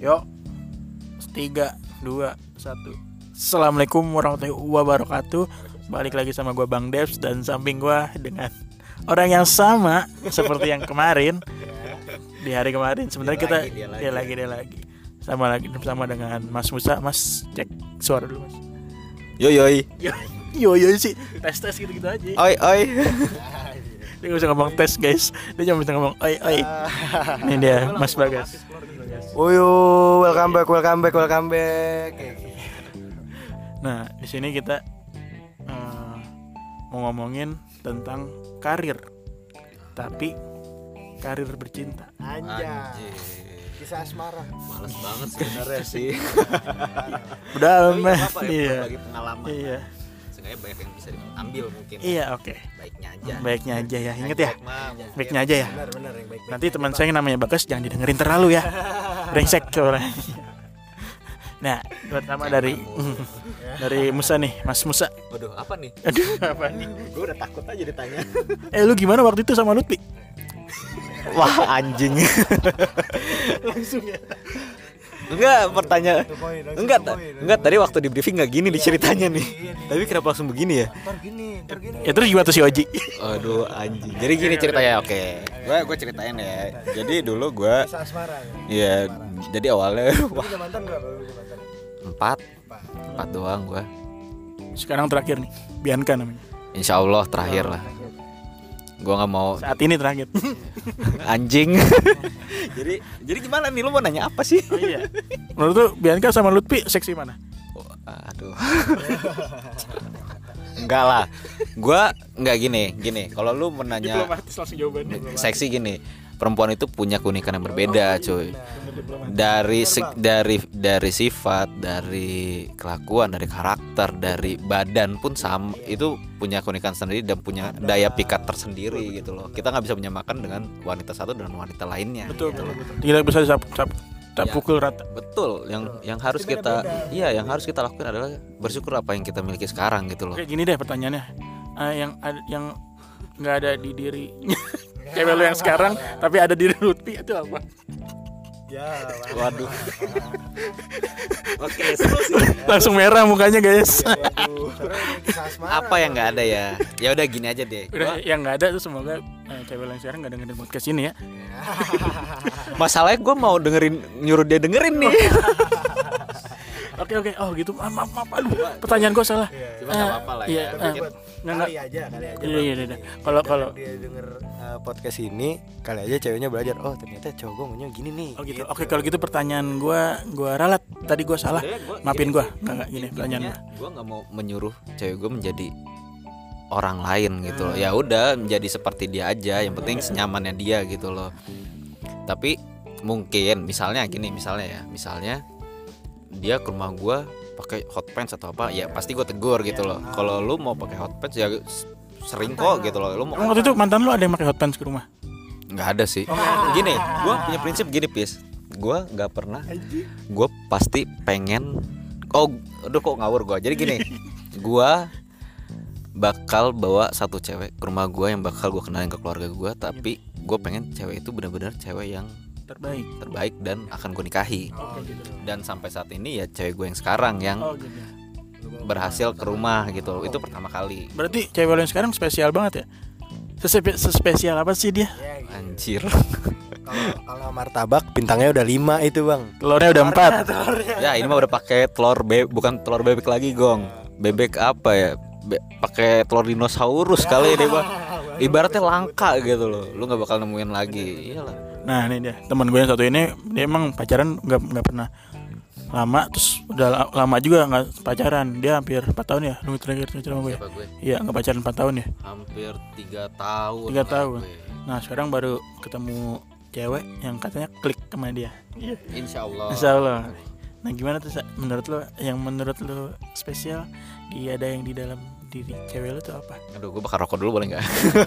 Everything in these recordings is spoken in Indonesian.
Yuk Tiga Dua Satu. Assalamualaikum warahmatullahi wabarakatuh. Balik lagi sama gue Bang Devs Dan samping gue dengan Orang yang sama Seperti yang kemarin. Di hari kemarin Sebenarnya kita lagi, dia lagi. Dia lagi. Dia lagi. Sama lagi Sama dengan Mas Musa Mas cek suara dulu mas. Yo yoi. Yo yo, yo sih Tes tes gitu gitu aja. Oi oi. Dia gak bisa ngomong tes guys. Dia cuma bisa ngomong oi oi. Ini dia Mas Bagas Uyu, welcome back, welcome back, welcome back. Nah, di sini kita eh, mau ngomongin tentang karir, tapi karir bercinta. Anjay. Kisah asmara. Males banget sebenarnya sih. Udah, nggak apa-apa ya, Iya, bagi pengalaman. iya, Seenggaknya banyak yang bisa diambil mungkin. iya, oke. Baiknya aja. Baiknya aja ya, inget ya. Baik, Baiknya aja ya. Benar, benar yang baik. Nanti teman saya yang namanya Bagas jangan didengerin terlalu ya. Brengsek soalnya. Nah, pertama dari dari Musa nih, Mas Musa. Waduh, apa nih? Aduh, apa nih? Gue udah takut aja ditanya. Eh, lu gimana waktu itu sama Lutfi? Wah, anjing. Langsung ya. Enggak, pertanyaan. Enggak, enggak tadi waktu di briefing enggak gini nih ceritanya nih. Tapi kenapa langsung begini ya? Ya terus gimana tuh si Oji? Aduh, anjing. Jadi gini ceritanya, oke. Gue gue ceritain ya. Jadi dulu gue ya. Iya, jadi awalnya wah empat, empat doang gue. Sekarang terakhir nih, Bianca namanya. Insya Allah terakhir lah. Gue nggak mau Saat ini terakhir. anjing. jadi jadi gimana nih lu mau nanya apa sih? Oh iya. Menurut tuh Bianca sama Lutfi seksi mana? Oh, aduh. enggak lah. Gua enggak gini, gini. Kalau lu menanya Diplomatis langsung jawabannya. seksi gini, perempuan itu punya keunikan yang berbeda, cuy. Dari se- dari dari sifat, dari kelakuan, dari karakter, dari badan pun sama itu punya keunikan sendiri dan punya daya pikat tersendiri gitu loh. Kita nggak bisa menyamakan dengan wanita satu dan wanita lainnya. Betul, gitu betul, loh. betul. Tidak bisa disap, sap, tak Ya. pukul rata. Betul, yang yang harus kita iya, yang harus kita lakukan adalah bersyukur apa yang kita miliki sekarang gitu loh. Oke, gini deh pertanyaannya. Eh, yang yang nggak ada di diri cewek lu yang sekarang tapi ada di Lutfi itu apa? Ya, Waduh. Oke, Langsung merah mukanya guys. asmara. apa yang nggak ada ya? Ya udah gini aja deh. Udah, yang nggak ada tuh semoga eh, cewek lu yang sekarang nggak dengerin podcast ini ya. Masalahnya gue mau dengerin nyuruh dia dengerin nih. Oke oke. Oh gitu. Ah, maaf maaf. Aduh, pertanyaan gua salah. Cuma nggak apa-apa lah Iya, ya. Nggak nggak. Kali aja, kali aja. Iya iya iya. iya. Kalau kalau dia denger uh, podcast ini, kali aja ceweknya belajar. Oh, ternyata cowok gue maunya gini nih. Oh gitu. Oke kalau gitu pertanyaan gua gua ralat. Tadi gua salah. Gua- Maafin Enggak enggak gini pertanyaan gua. gue nggak mau menyuruh cewek gue menjadi orang lain gitu loh. Ya udah menjadi seperti dia aja. Yang penting senyamannya dia gitu loh. Tapi mungkin misalnya gini misalnya ya misalnya dia ke rumah gue pakai hot pants atau apa ya pasti gue tegur gitu loh. Kalau lu mau pakai hot pants ya sering kok gitu loh. Lu mau waktu itu mantan lu ada yang pakai hot pants ke rumah? nggak ada sih. Gini gue punya prinsip gini pis. Gue nggak pernah gue pasti pengen oh aduh kok ngawur gue jadi gini gue bakal bawa satu cewek ke rumah gue yang bakal gue kenalin ke keluarga gue tapi gue pengen cewek itu benar-benar cewek yang Terbaik. terbaik dan akan gue nikahi Oh gitu. dan sampai saat ini ya cewek gue yang sekarang yang Oh gitu. berhasil ke rumah gitu itu pertama kali Berarti cewek lu yang sekarang spesial banget ya? Sespe- Sespesial apa sih dia? Ya, gitu. anjir Kalau kalau martabak bintangnya udah lima itu, Bang. Telurnya udah empat. ya ini mah udah pakai telur be bukan telur bebek lagi gong bebek apa ya Be- pakai telur dinosaurus kali ini bang ibaratnya langka gitu loh lu nggak bakal nemuin lagi iyalah Nah ini dia. Teman gue yang satu ini dia emang pacaran nggak nggak pernah lama terus udah la- lama juga nggak pacaran. Dia hampir 4 tahun ya lu terakhir cerita sama gue. Iya nggak pacaran 4 tahun ya. Hampir tiga tahun Tiga tahun. gue. nah sekarang baru ketemu cewek yang katanya klik sama dia. Iya insya Allah Insya Allah nah gimana tuh menurut lo yang menurut lo spesial dia ada yang di dalam diri. Cewek lo tuh apa? Aduh gue bakal rokok dulu boleh nggak?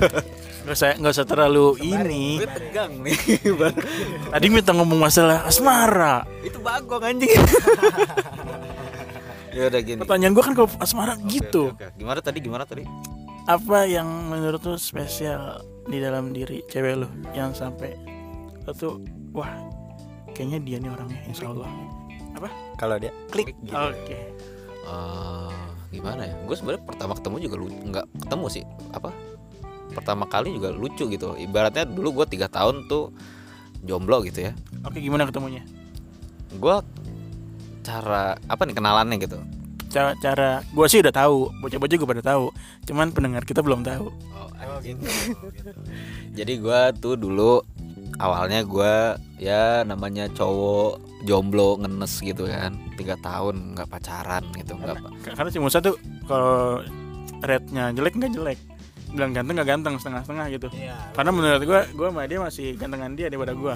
Nggak usah nggak usah terlalu ini. gue tegang nih. Bang tadi minta ngomong masalah asmara. Itu bagong anjing. Ya udah gini. Pertanyaan gue kan kalau asmara gitu. Oke, oke. gimana tadi gimana tadi? Apa yang menurut lo spesial di dalam diri cewek lo yang sampai lo tuh wah kayaknya dia nih orangnya insya Allah. Kalau dia klik. Gitu. oke. Eh, gimana ya? Gue sebenarnya pertama ketemu juga lu nggak ketemu sih. Apa? Pertama kali juga lucu gitu. Ibaratnya dulu gue tiga tahun tuh jomblo gitu ya. Oke gimana ketemunya? Gue cara apa nih kenalannya gitu. Cara cara gue sih udah tahu. Bocah-bocah gue pada tahu. Cuman pendengar kita belum tahu. Oh, gitu. jadi gue tuh dulu awalnya gue ya namanya cowok jomblo ngenes gitu kan. Tiga tahun nggak pacaran gitu nggak karena si Musa tuh kalau rate-nya jelek nggak jelek. Bilang ganteng nggak ganteng setengah-setengah gitu. Iya. karena menurut gue gue sama dia masih gantengan dia daripada gue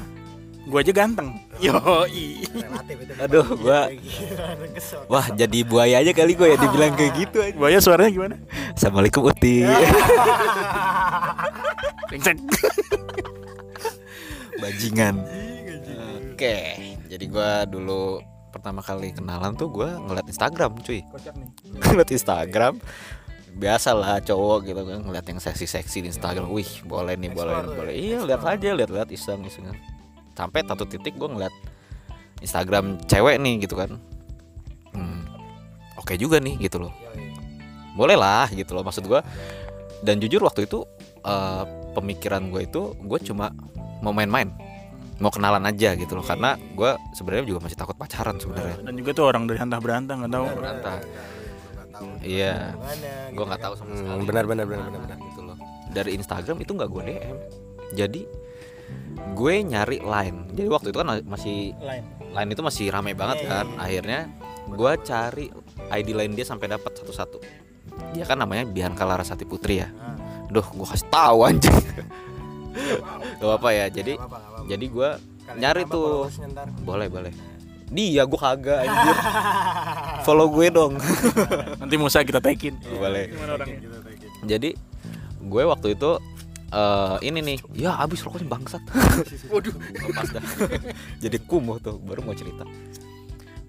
gue aja ganteng. Yo Relatif itu. Aduh, gua- Kesel. wah jadi buaya aja kali gue ya dibilang kayak gitu aja. Buaya suaranya gimana? Assalamualaikum uti. bajingan. Oke jadi gue dulu pertama kali kenalan tuh gue ngeliat Instagram cuy. Nih. Ngeliat Instagram biasalah cowok gitu kan ngeliat yang seksi-seksi di Instagram. Wih boleh nih boleh tuh boleh. Ya, iya lihat aja lihat lihat iseng iseng. Sampai satu titik gue ngeliat Instagram cewek nih gitu kan. Hmm, oke juga nih gitu loh. Boleh lah gitu loh maksud gue dan jujur waktu itu eh, pemikiran gue itu gue cuma mau main-main. Mau kenalan aja gitu loh karena gue sebenarnya juga masih takut pacaran sebenarnya. Dan juga tuh orang dari hantah berantah nggak tahu. Berantah. Iya. Gue nggak tahu sama Hmm, sekali. benar benar benar benar benar. gitu loh. Dari Instagram itu nggak gue DM jadi gue nyari line. Jadi waktu itu kan masih lain line itu masih ramai banget Iya, kan. iya, iya. akhirnya gue cari ID line dia sampai dapat satu-satu. Dia kan namanya Bianca Larasati Putri ya. Ah, Duh gue kasih tahu anjing Gak apa-apa ya jadi nggak apa-apa, nggak apa-apa. jadi gue Kalian nyari tuh. boleh boleh. Dia gue kagak anjir. Follow gue dong. Nanti Musa kita boleh. Orangnya? Gitu, gitu. jadi gue waktu itu eh ini nih. Ya abis rokoknya bangsat. Waduh. Lepas dah. Jadi kumuh tuh baru mau cerita.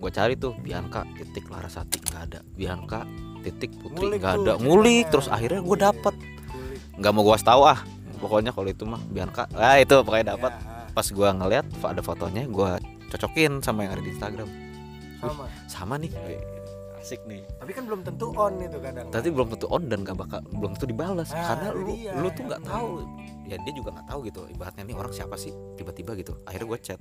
Gue cari tuh Bianca titik Larasati nggak ada. Bianca titik Putri nggak ada. Ngulik terus akhirnya gue dapet. Kulik. nggak mau gue tahu ah pokoknya kalau itu mah Bianca ah itu pokoknya dapat Ya, pas gue ngeliat ada fotonya gue cocokin sama yang ada di Instagram sama. sama nih Wih, asik nih Tapi kan belum tentu on itu kadang. tapi belum tentu on dan gak bakal belum tentu dibalas Ah, karena lu dia. lu tuh nggak tahu ya dia juga nggak tahu gitu ibaratnya nih orang siapa sih tiba-tiba gitu akhirnya gue chat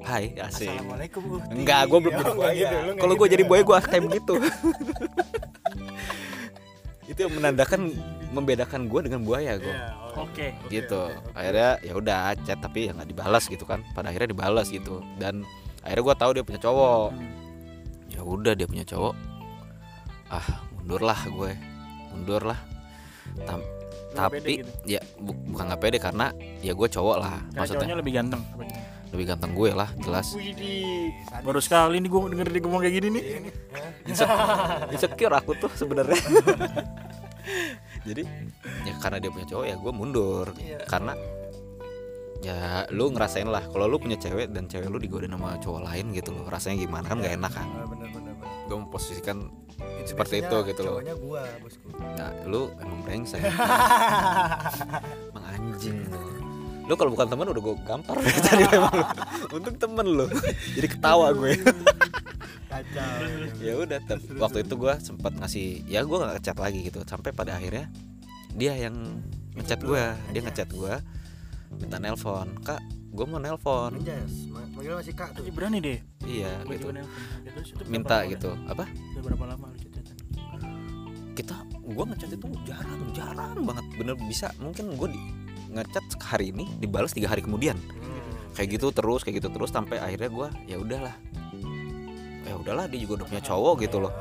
Hai asik Assalamualaikum. Enggak, gue belum Ya, jadi buaya. gitu, nggak Kalau gue gitu. jadi buaya gue kayak begitu. itu yang menandakan membedakan gue dengan buaya gue. Iya, oh, oke gitu. oke, oke. Akhirnya ya udah chat tapi ya nggak dibalas gitu kan. Pada akhirnya dibalas gitu. Dan akhirnya gue tahu dia punya cowok. Ya udah dia punya cowok. Ah mundur lah gue, mundur lah. Tam- tapi gitu. ya bu- bukan nggak pede karena ya gue cowok lah. Karena Maksudnya cowoknya lebih ganteng lebih ganteng gue lah jelas. Baru sekali nih gue denger dia ngomong kayak gini nih. Insecure, insecure aku tuh sebenarnya. Jadi ya karena dia punya cowok ya gue mundur Iya. karena ya lu ngerasain lah kalau lu punya cewek dan cewek lu digodain sama cowok lain gitu loh rasanya gimana kan gak enak kan Ah, bener bener bener. gue memposisikan Itu Seperti itu gitu loh. Cowoknya gua, bosku. nah lu emang brengsek emang anjing lu lu kalau bukan teman udah gue gampar. Tadi emang lu. untung temen lu. Jadi ketawa gue. Kacau. ya udah waktu itu gue sempat ngasih ya gue nggak ngechat lagi gitu. Sampai pada akhirnya dia yang ngechat gue dia ngechat gue minta nelpon. Kak gue mau nelpon. Anjas, manggil masih kak tuh. Berani deh. iya gitu. berapa minta gitu. apa? Udah? Udah berapa lama lu kita gue ngechat itu jarang jarang banget. Bener bisa mungkin gue di ngechat hari ini dibalas tiga hari kemudian. Hmm. kayak gitu terus kayak gitu terus sampai akhirnya gue ya udahlah. Ya udahlah dia juga udah punya cowok gitu loh.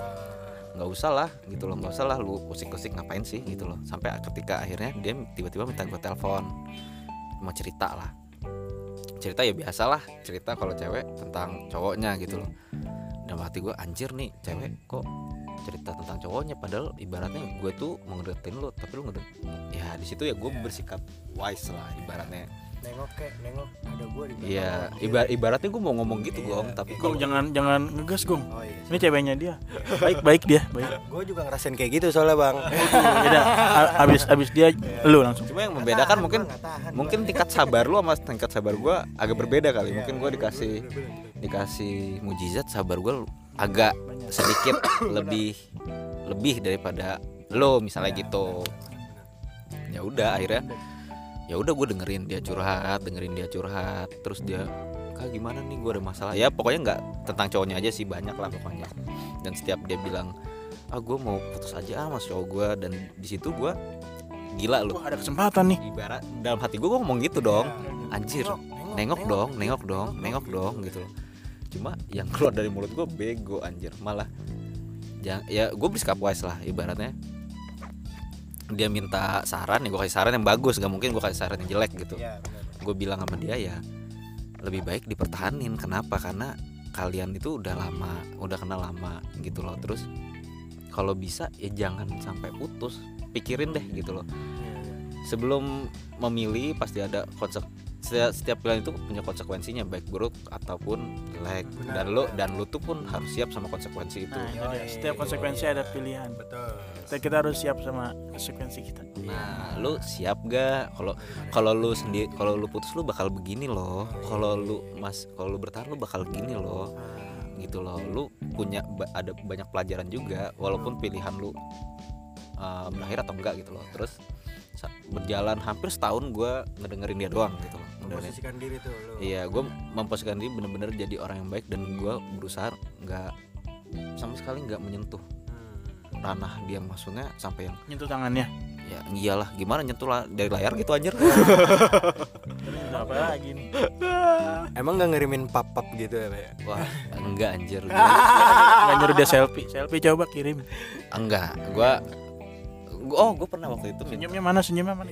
Nggak usah lah gitu loh nggak usah lah lu kusik-kusik ngapain sih gitu loh. Sampai ketika akhirnya dia tiba-tiba minta gue telepon. Mau cerita lah. Cerita ya biasa lah cerita kalau cewek tentang cowoknya gitu loh. Dan hati gue anjir nih cewek kok cerita tentang cowoknya padahal ibaratnya gue tuh mau ngedeketin lu tapi lu ngedek ya di situ ya gue bersikap wise lah ibaratnya nengok kek nengok ada gua di Iya, lo. ibar ibaratnya gue mau ngomong gitu, Iya, Gong, tapi iya. Gong kalau jangan jangan ngegas gong. oh iya Ini ceweknya dia. Baik baik dia, baik. gue juga ngerasain kayak gitu soalnya bang Beda. Abis abis dia lu langsung. cuma yang membedakan mungkin Gua nggak tahan, mungkin gua. tingkat sabar lu sama tingkat sabar gue agak berbeda kali. Iya, Mungkin gue dikasih dikasih mujizat sabar gue agak sedikit lebih lebih daripada lo misalnya gitu. ya udah akhirnya ya udah gue dengerin dia curhat dengerin dia curhat terus dia kak gimana nih? Gue ada masalah. Ya pokoknya nggak tentang cowoknya aja sih banyak lah pokoknya. Dan setiap dia bilang ah gue mau putus aja ah mas cowok gue dan di situ gue gila lu ada kesempatan nih. ibarat dalam hati gue gue ngomong gitu dong. Iya. anjir Nengok, nengok dong nengok dong nengok dong gitu loh cuma yang keluar dari mulut gue bego anjir. Malah ya, ya gue bersikap wise lah ibaratnya. Dia minta saran ya gue kasih saran yang bagus. Gak mungkin gue kasih saran yang jelek gitu. Bener. gue bilang sama dia ya lebih baik dipertahanin. Kenapa? Karena kalian itu udah lama udah kenal lama gitu loh. Terus kalau bisa ya jangan sampai putus. Pikirin deh gitu loh. Iya, iya. sebelum memilih pasti ada konsep setiap, setiap pilihan itu punya konsekuensinya baik buruk ataupun jelek. Benar, dan lo benar. dan lo tuh pun harus siap sama konsekuensi itu. Nah, itu dia. Setiap konsekuensi ada pilihan. betul. Dan kita harus siap sama konsekuensi kita. nah lo siap gak? Kalau kalau lu sendiri kalau lu putus lu bakal begini loh. Kalau lu mas kalau lu bertahan lu bakal gini loh. Gitu loh. Lu punya ada banyak pelajaran juga walaupun pilihan lu uh, berakhir atau enggak gitu loh. Terus berjalan hampir setahun gua ngedengerin dia doang gitu loh memposisikan diri tuh lo Iya, gue memposisikan diri bener-bener jadi orang yang baik dan gue berusaha nggak sama sekali nggak menyentuh Hmm. ranah dia maksudnya sampai yang Nyentuh tangannya. ya iyalah gimana nyentuh lah dari layar gitu anjir apa lagi nih? emang nggak ngirimin pap pap gitu ya Pak, ya wah enggak anjir Nggak nyuruh dia selfie. Selfie coba kirim. enggak gue oh gue pernah waktu itu Senyumnya mana? Senyumnya mana?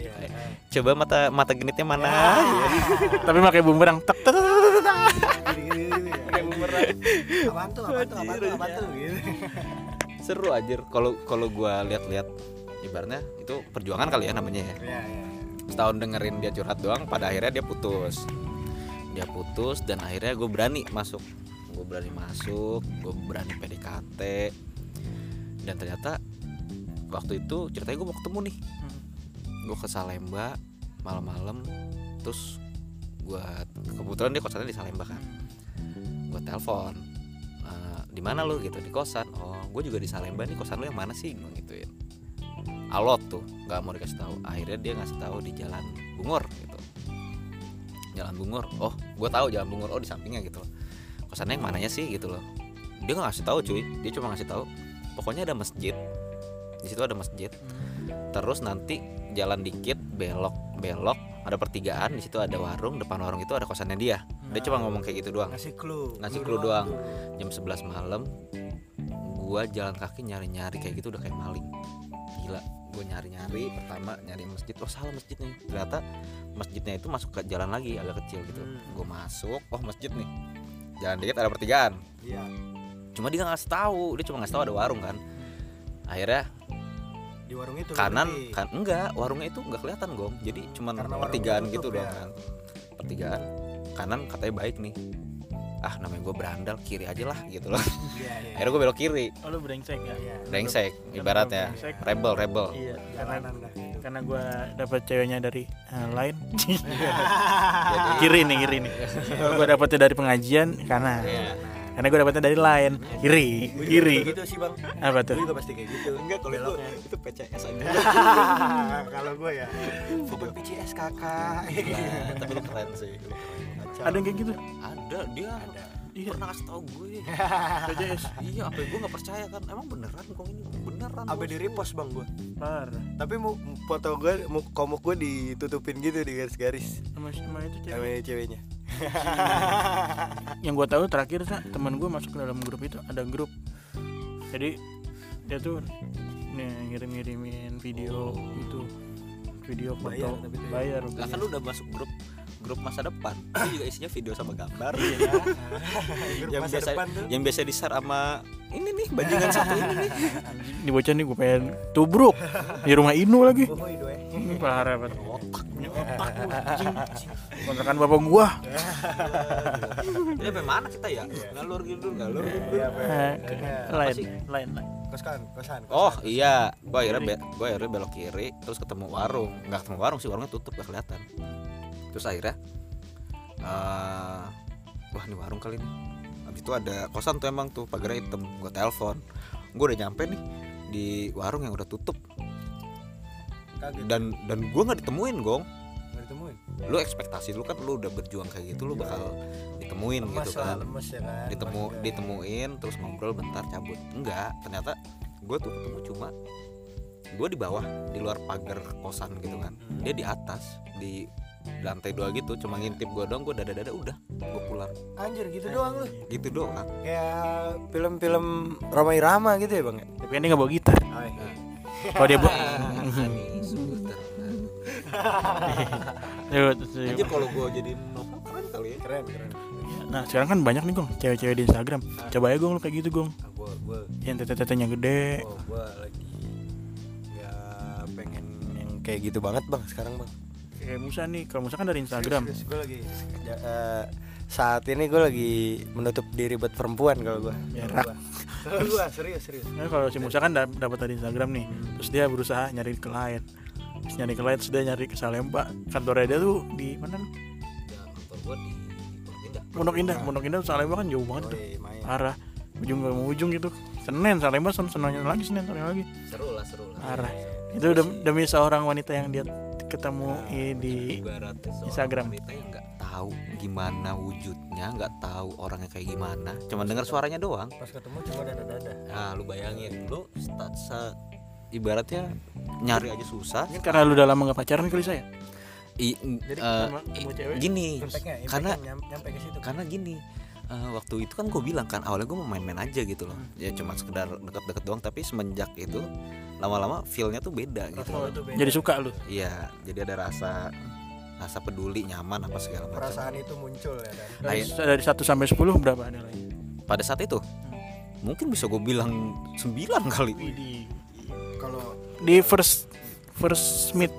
coba mata mata genitnya mana Tapi pakai bumerang. Tak tak tak tak, tak, tak. Kayak bumerang. Apaan tuh? Apaan tuh? Apaan tuh? Apaan tuh? Gitu. seru anjir kalau kalau gue lihat-lihat ibaratnya itu perjuangan kali ya namanya ya iya. setahun dengerin dia curhat doang pada akhirnya dia putus dia putus dan akhirnya gue berani masuk gue berani masuk gue berani PDKT dan ternyata waktu itu ceritanya gue mau ketemu nih. Hmm. gue ke Salemba malam-malam terus gue kebetulan dia kosannya di Salemba kan. Gue telepon "Eh, di mana lu? Gitu di kosan. Oh gue juga di Salemba nih kosan lu yang mana sih? Gue gituin. Alot tuh nggak mau dikasih tahu. Akhirnya dia ngasih tahu di jalan Bungur gitu. Jalan Bungur oh gue tahu jalan Bungur oh di sampingnya gitu kosannya yang mananya sih gitu loh. Dia nggak ngasih tahu cuy. Dia cuma ngasih tahu pokoknya ada masjid di situ ada masjid. Terus nanti jalan dikit belok belok ada pertigaan di situ ada warung depan warung itu ada kosannya dia. Dia cuma ngomong kayak gitu doang. Ngasih clue. ngasih clue doang. jam 11 malam gua jalan kaki nyari-nyari kayak gitu udah kayak maling. Gila gue nyari-nyari pertama nyari masjid. Oh salah masjidnya. Ternyata masjidnya itu masuk ke jalan lagi agak kecil gitu. Hmm. gue masuk oh masjid nih. Jalan dikit ada pertigaan. Iya. cuma dia nggak ngasih tahu dia cuma ngasih tahu ada warung kan akhirnya Di warung itu. kanan berarti. kan enggak warungnya itu nggak kelihatan gom jadi cuman Karena pertigaan gitu ya. doang kan pertigaan kanan katanya baik nih ah namanya gue berandal kiri aja lah gitu loh Iya, iya. akhirnya gue belok kiri Oh lu brengsek ya? Iya. brengsek ibaratnya Brengsek. rebel rebel Iya, karena dah gitu. karena gue dapet ceweknya dari eh, lain jadi kiri nih kiri nih gue dapetnya dari pengajian kanan Iya. Karena gue dapetnya dari lain kiri kiri gitu sih bang. apa tuh? Gue juga pasti kayak gitu. enggak kalau itu itu PCS aja. Kalau gue ya. Foto PCS kakak. Nah, tapi lu keren sih. Ada yang kayak gitu? Ada dia Iya. pernah kasih tau gue PJS iya apa gue nggak percaya kan. Emang beneran kok ini? Beneran Apa di repost bang gue? parah. Tapi mu, foto gue, mu, komuk gue ditutupin gitu di garis-garis. sama sama itu cewek. Sama ceweknya. Yang gue tahu terakhir Sa, teman gue masuk ke dalam grup itu ada grup. Jadi dia tuh nih ngirim ngirimin video itu. Video foto. Bayar tapi ya. bayar lah kan lu udah masuk grup grup masa depan itu juga isinya video sama gambar Grup yang masa biasa depan tuh. yang biasa di share sama ini nih bajingan satu ini nih di bocah nih gue pengen tubruk di rumah Inu lagi Oh, itu ya. parah banget otak anjing. kontrakan bapak gua Ini sampai mana kita ya? Ngalur gitu, ngalur gitu. Eh, lain lain lain kosan kosan Oh iya, gua akhirnya be gua akhirnya belok kiri, terus ketemu warung. Nggak ketemu warung sih, warungnya tutup gak kelihatan. Terus akhirnya, eh wah ini warung kali ini. Habis itu ada kosan tuh emang tuh pagarnya hitam. Gua telepon, gua udah nyampe nih di warung yang udah tutup kaget dan dan gua nggak ditemuin gong. nggak ditemuin Lu ekspektasi lu kan lu udah berjuang kayak gitu, lu bakal ditemuin lemes gitu kan. lemes ya kan Ditemu ditemuin terus ngobrol bentar cabut. Enggak, ternyata gue tuh ketemu cuma gue di bawah di luar pagar kosan gitu kan dia di atas di lantai dua gitu cuma ngintip gue doang gue dada dada udah gue pulang. Anjir gitu doang lu? Gitu doang. Kayak film-film Roma Irama gitu ya bang ya? Tapi kan dia nggak bawa gitar. Oh, iya. kalau dia bawa anjir kalau gue jadi novel keren kali ya. Keren keren. Nah sekarang kan banyak nih gong cewek-cewek di Instagram. Coba ya gong lu kayak gitu gong. Ah, gua gua. Yang tete-tetenya gede. Gua, gua lagi nggak pengen yang kayak gitu banget bang sekarang bang kayak Musa nih kalau Musa kan dari Instagram. Serius, gue lagi ya, eh, saat ini gue lagi menutup diri buat perempuan kalau gue kalau gue serius serius. Nah, kalau si Musa kan da- dapat dari Instagram nih. Terus dia berusaha nyari klien terus nyari klien terus dia nyari ke Salemba. Kantornya dia tuh di mana? Ya kantor gue di Pondok Pondok Indah. Pondok Indah Salemba kan jauh banget tuh. Arah ujung ke ujung gitu. Senin Salemba sen senangnya lagi Senin Senin lagi. Seru lah seru lah. Parah. itu dem- demi seorang wanita yang dia ketemu i- di ibarat Instagram. wanita yang nggak tahu gimana wujudnya nggak tahu orangnya kayak gimana cuma dengar suaranya doang pas ketemu cuma dada dada Nah, lu bayangin, lu start se- ibaratnya nyari aja susah. Ini karena lu udah lama gak pacaran kali saya I, Jadi i- cewek, gini, impactnya karena nyam- nyampe ke situ karena gini, eh, waktu itu kan gue bilang kan awalnya gue mau main-main aja gitu loh, ya cuma sekedar deket-deket doang. Tapi semenjak itu lama-lama feelnya tuh beda gitu. Oh, itu beda. jadi suka lu Iya, jadi ada rasa rasa peduli, nyaman apa segala macam. perasaan itu muncul ya kan dari, Ayo. dari 1 sampai 10 berapa ada lagi Pada saat itu, mungkin bisa gue bilang 9 kali. di kalau di first first meet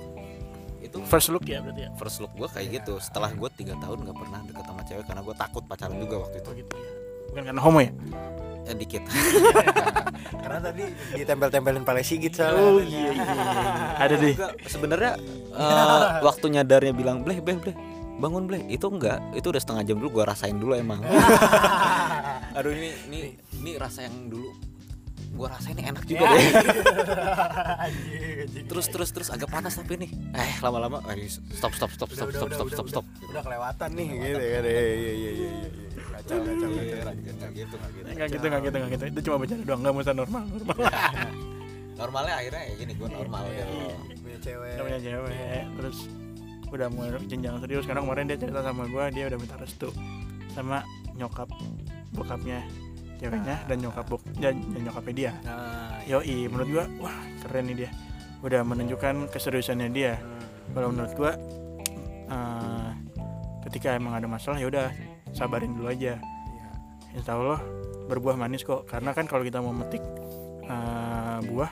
first look ya berarti ya? First look gue kayak gitu. Setelah gue tiga tahun nggak pernah deket sama cewek karena gue takut pacaran juga waktu itu. Oh gitu ya. Bukan karena homo ya? Ya, dikit. karena tadi ditempel-tempelin pale sigit soalnya. Oh iya iya, iya. ada deh. Sebenarnya eh, waktu nyadarnya bilang bleh bleh bleh bangun bleh. Itu enggak. Itu udah setengah jam dulu gua rasain dulu emang. Aduh ini ini ini rasa yang dulu gua rasain ini enak juga deh. Terus terus terus agak panas tapi nih. Eh lama-lama eh, stop stop stop stop stop stop stop stop. udah. Kelewatan nih gitu kan iya iya iya iya iya kacau kacau Iya, kacau. Nggak gitu nggak gitu nggak gitu. Nggak gitu nggak gitu itu cuma bercanda doang nggak usah normal normal. Normalnya akhirnya ya gini gua normal Iya, gitu. punya cewek. Punya cewek terus udah mulai jenjang serius. Sekarang kemarin dia cerita sama gua dia udah minta restu sama nyokap bokapnya ceweknya dan nyokap bok dan, dan nyokapnya dia. Nah yoi menurut gua wah keren nih dia. Udah menunjukkan keseriusannya dia. Kalau menurut gua eh, ketika emang ada masalah ya udah sabarin dulu aja. Iya. insya Allah berbuah manis kok. Karena kan kalau kita mau metik eh, buah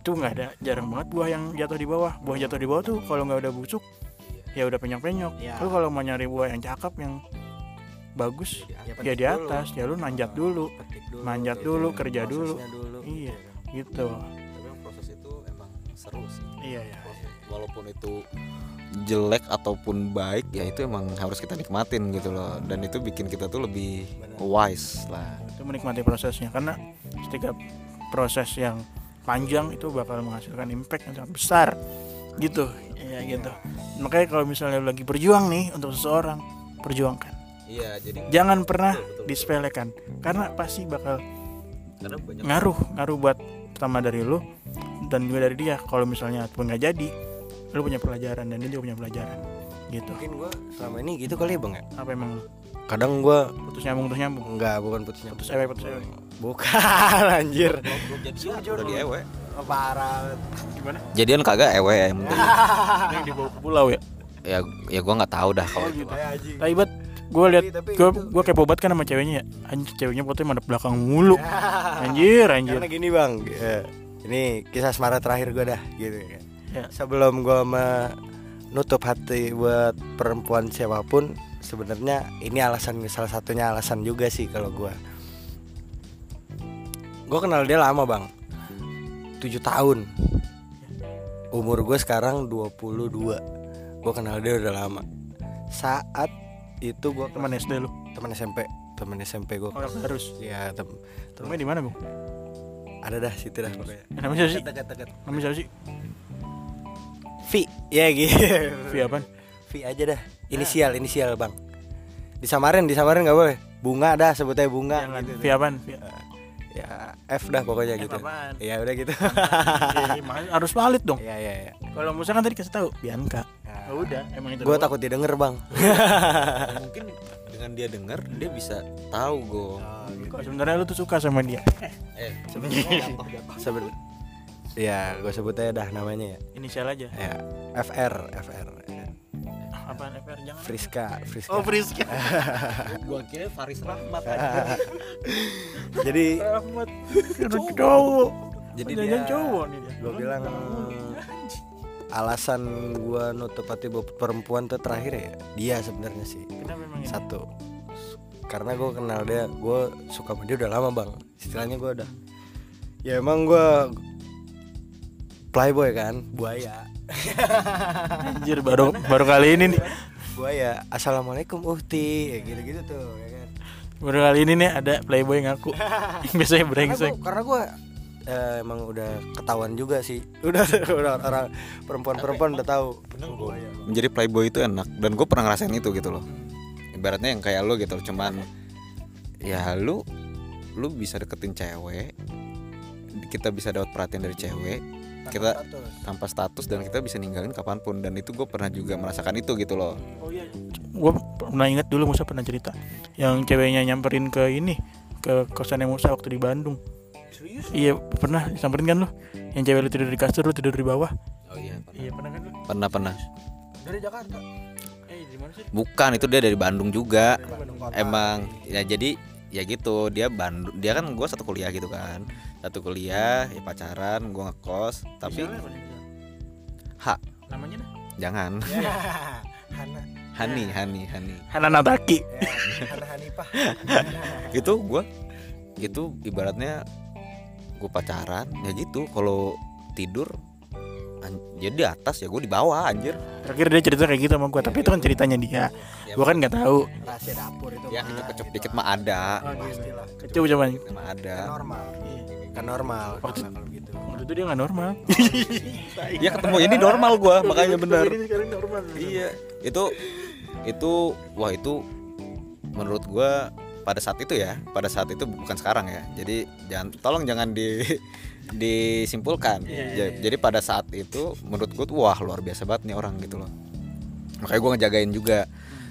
itu nggak ada jarang banget buah yang jatuh di bawah. Buah jatuh di bawah tuh kalau nggak udah busuk ya udah penyok penyok Iya. lu kalau mau nyari buah yang cakep yang bagus. Ya, ya di dulu. atas. Ya lu nanjat dulu. Dulu, manjat gitu. dulu, kerja dulu. Dulu Iya. gitu. gitu. Tapi yang proses itu emang seru sih. Iya ya walaupun itu jelek ataupun baik ya itu emang harus kita nikmatin gitu loh. Dan itu bikin kita tuh lebih wise lah. Itu menikmati prosesnya. Karena setiap proses yang panjang itu bakal menghasilkan impact yang sangat besar. Gitu. Ya gitu. Makanya kalau misalnya lagi berjuang nih untuk seseorang perjuangkan iya jadi jangan pernah Betul, betul, betul. disepelekan karena pasti bakal karena banyak ngaruh ngaruh buat pertama dari lu dan juga dari dia. Kalau misalnya pun nggak jadi lu punya pelajaran dan dia juga punya pelajaran gitu. Mungkin gua selama ini gitu kali ya bang ya? Apa emang? Lu kadang gua putus nyambung putus nyambung. Enggak bukan putusnya putus ewe putus ewe bukan anjir. Jadian udah di ewe Oh, parah. Gimana? Jadian kagak ewe ya yang dibawa ke pulau ya? Ya ya gua nggak tahu dah. Kalau Oh, gitu. Buat gue lihat gue gue kepo banget kan sama ceweknya ya. Anjir ceweknya fotonya madep belakang mulu. Anjir anjir. Karena gini bang eh, ini kisah asmara terakhir gua dah gitu kan Ya. sebelum gue menutup hati buat perempuan siapa pun sebenarnya ini alasan salah satunya alasan juga sih kalau gue gue kenal dia lama bang. 7 tahun. Umur gue sekarang 22 gue kenal dia udah lama. Saat itu gue teman SD lu teman SMP teman SMP gue oh harus ya tem rumahnya di mana bu ada dah situ dah pokoknya Eh, namanya siapa sih Dekat, dekat. namanya siapa sih V ya gitu via apa V aja dah inisial inisial bang disamarin disamarin nggak boleh bunga dah sebutnya bunga jangan gitu via apa ya F dah pokoknya F gitu apaan? ya udah gitu Iya, harus valid dong ya ya ya kalau Musa kan tadi kasih tahu Bianca oh, udah emang itu gue doang. takut didengar bang. Mungkin dengan dia denger dia bisa tahu gue Kok sebenarnya lu tuh suka sama dia? Eh Seben ya gue sebutnya dah namanya ya. Inisial aja? Ya FR FR apaan FR jangan. Friska Friska. Oh Friska. Gua kira Faris Rahmat jadi Rahmat. Cowok. Jadi dia- cowok nih dia. gue bilang alasan gue nutup hati buat perempuan tuh terakhir ya dia sebenarnya sih. Ini satu karena gue kenal dia gue suka sama dia udah lama bang. Istilahnya gue udah ya emang gue playboy kan buaya. Anjir baru baru kali ini nih. Buaya assalamualaikum uhti. Ya gitu gitu tuh ya kan. Baru kali ini nih ada playboy ngaku. Biasanya karena brengsek. karena gue eh, emang udah ketahuan juga sih. Udah udah orang perempuan-perempuan udah tahu. Menjadi playboy itu enak. Dan gue pernah ngerasain itu gitu loh. Ibaratnya yang kayak lo gitu loh, cuman ya lu lu bisa deketin cewek kita bisa dapat perhatian dari cewek kita tanpa status dan kita bisa ninggalin kapan pun. Dan itu gue pernah juga merasakan itu gitu loh. Oh iya. Gue pernah ingat dulu Musa pernah cerita yang ceweknya nyamperin ke ini ke kosannya Musa waktu di Bandung iya pernah disamperin kan lu? Yang cewek lu tidur di kasur lu tidur di bawah. Oh iya iya pernah kan lu? Pernah pernah. Dari Jakarta. Eh di mana sih? Bukan itu dia dari Bandung juga. Bandung kota. emang ya jadi ya gitu. Dia Bandung dia kan gue satu kuliah gitu kan. Satu kuliah ya pacaran gue ngekos tapi hak namanya dah jangan. Hana. Hani Hani Hani. Hana Nataki ya, Hana Hanifah. Gitu gue itu ibaratnya gue pacaran ya gitu. Kalau tidur jadi di atas ya gue di bawah anjir. Terakhir dia cerita kayak gitu sama gue tapi itu kan ceritanya dia. Gue kan nggak tahu. Rahasia dapur itu. Ya kecup kecup dikit mah ada. Pastilah. Kecil coba mah ada. Kan normal. Kan normal. Waktu- kalau gitu. waktu itu dia nggak normal. Ya ketemu ini normal gue makanya bener ini sekarang normal. Iya. Itu itu wah itu menurut gua pada saat itu ya pada saat itu bukan sekarang ya. Jadi jangan tolong jangan di disimpulkan. Iya, iya, Ja- jadi pada saat itu menurut tuh wah luar biasa banget nih orang gitu loh. Makanya gua ngejagain juga.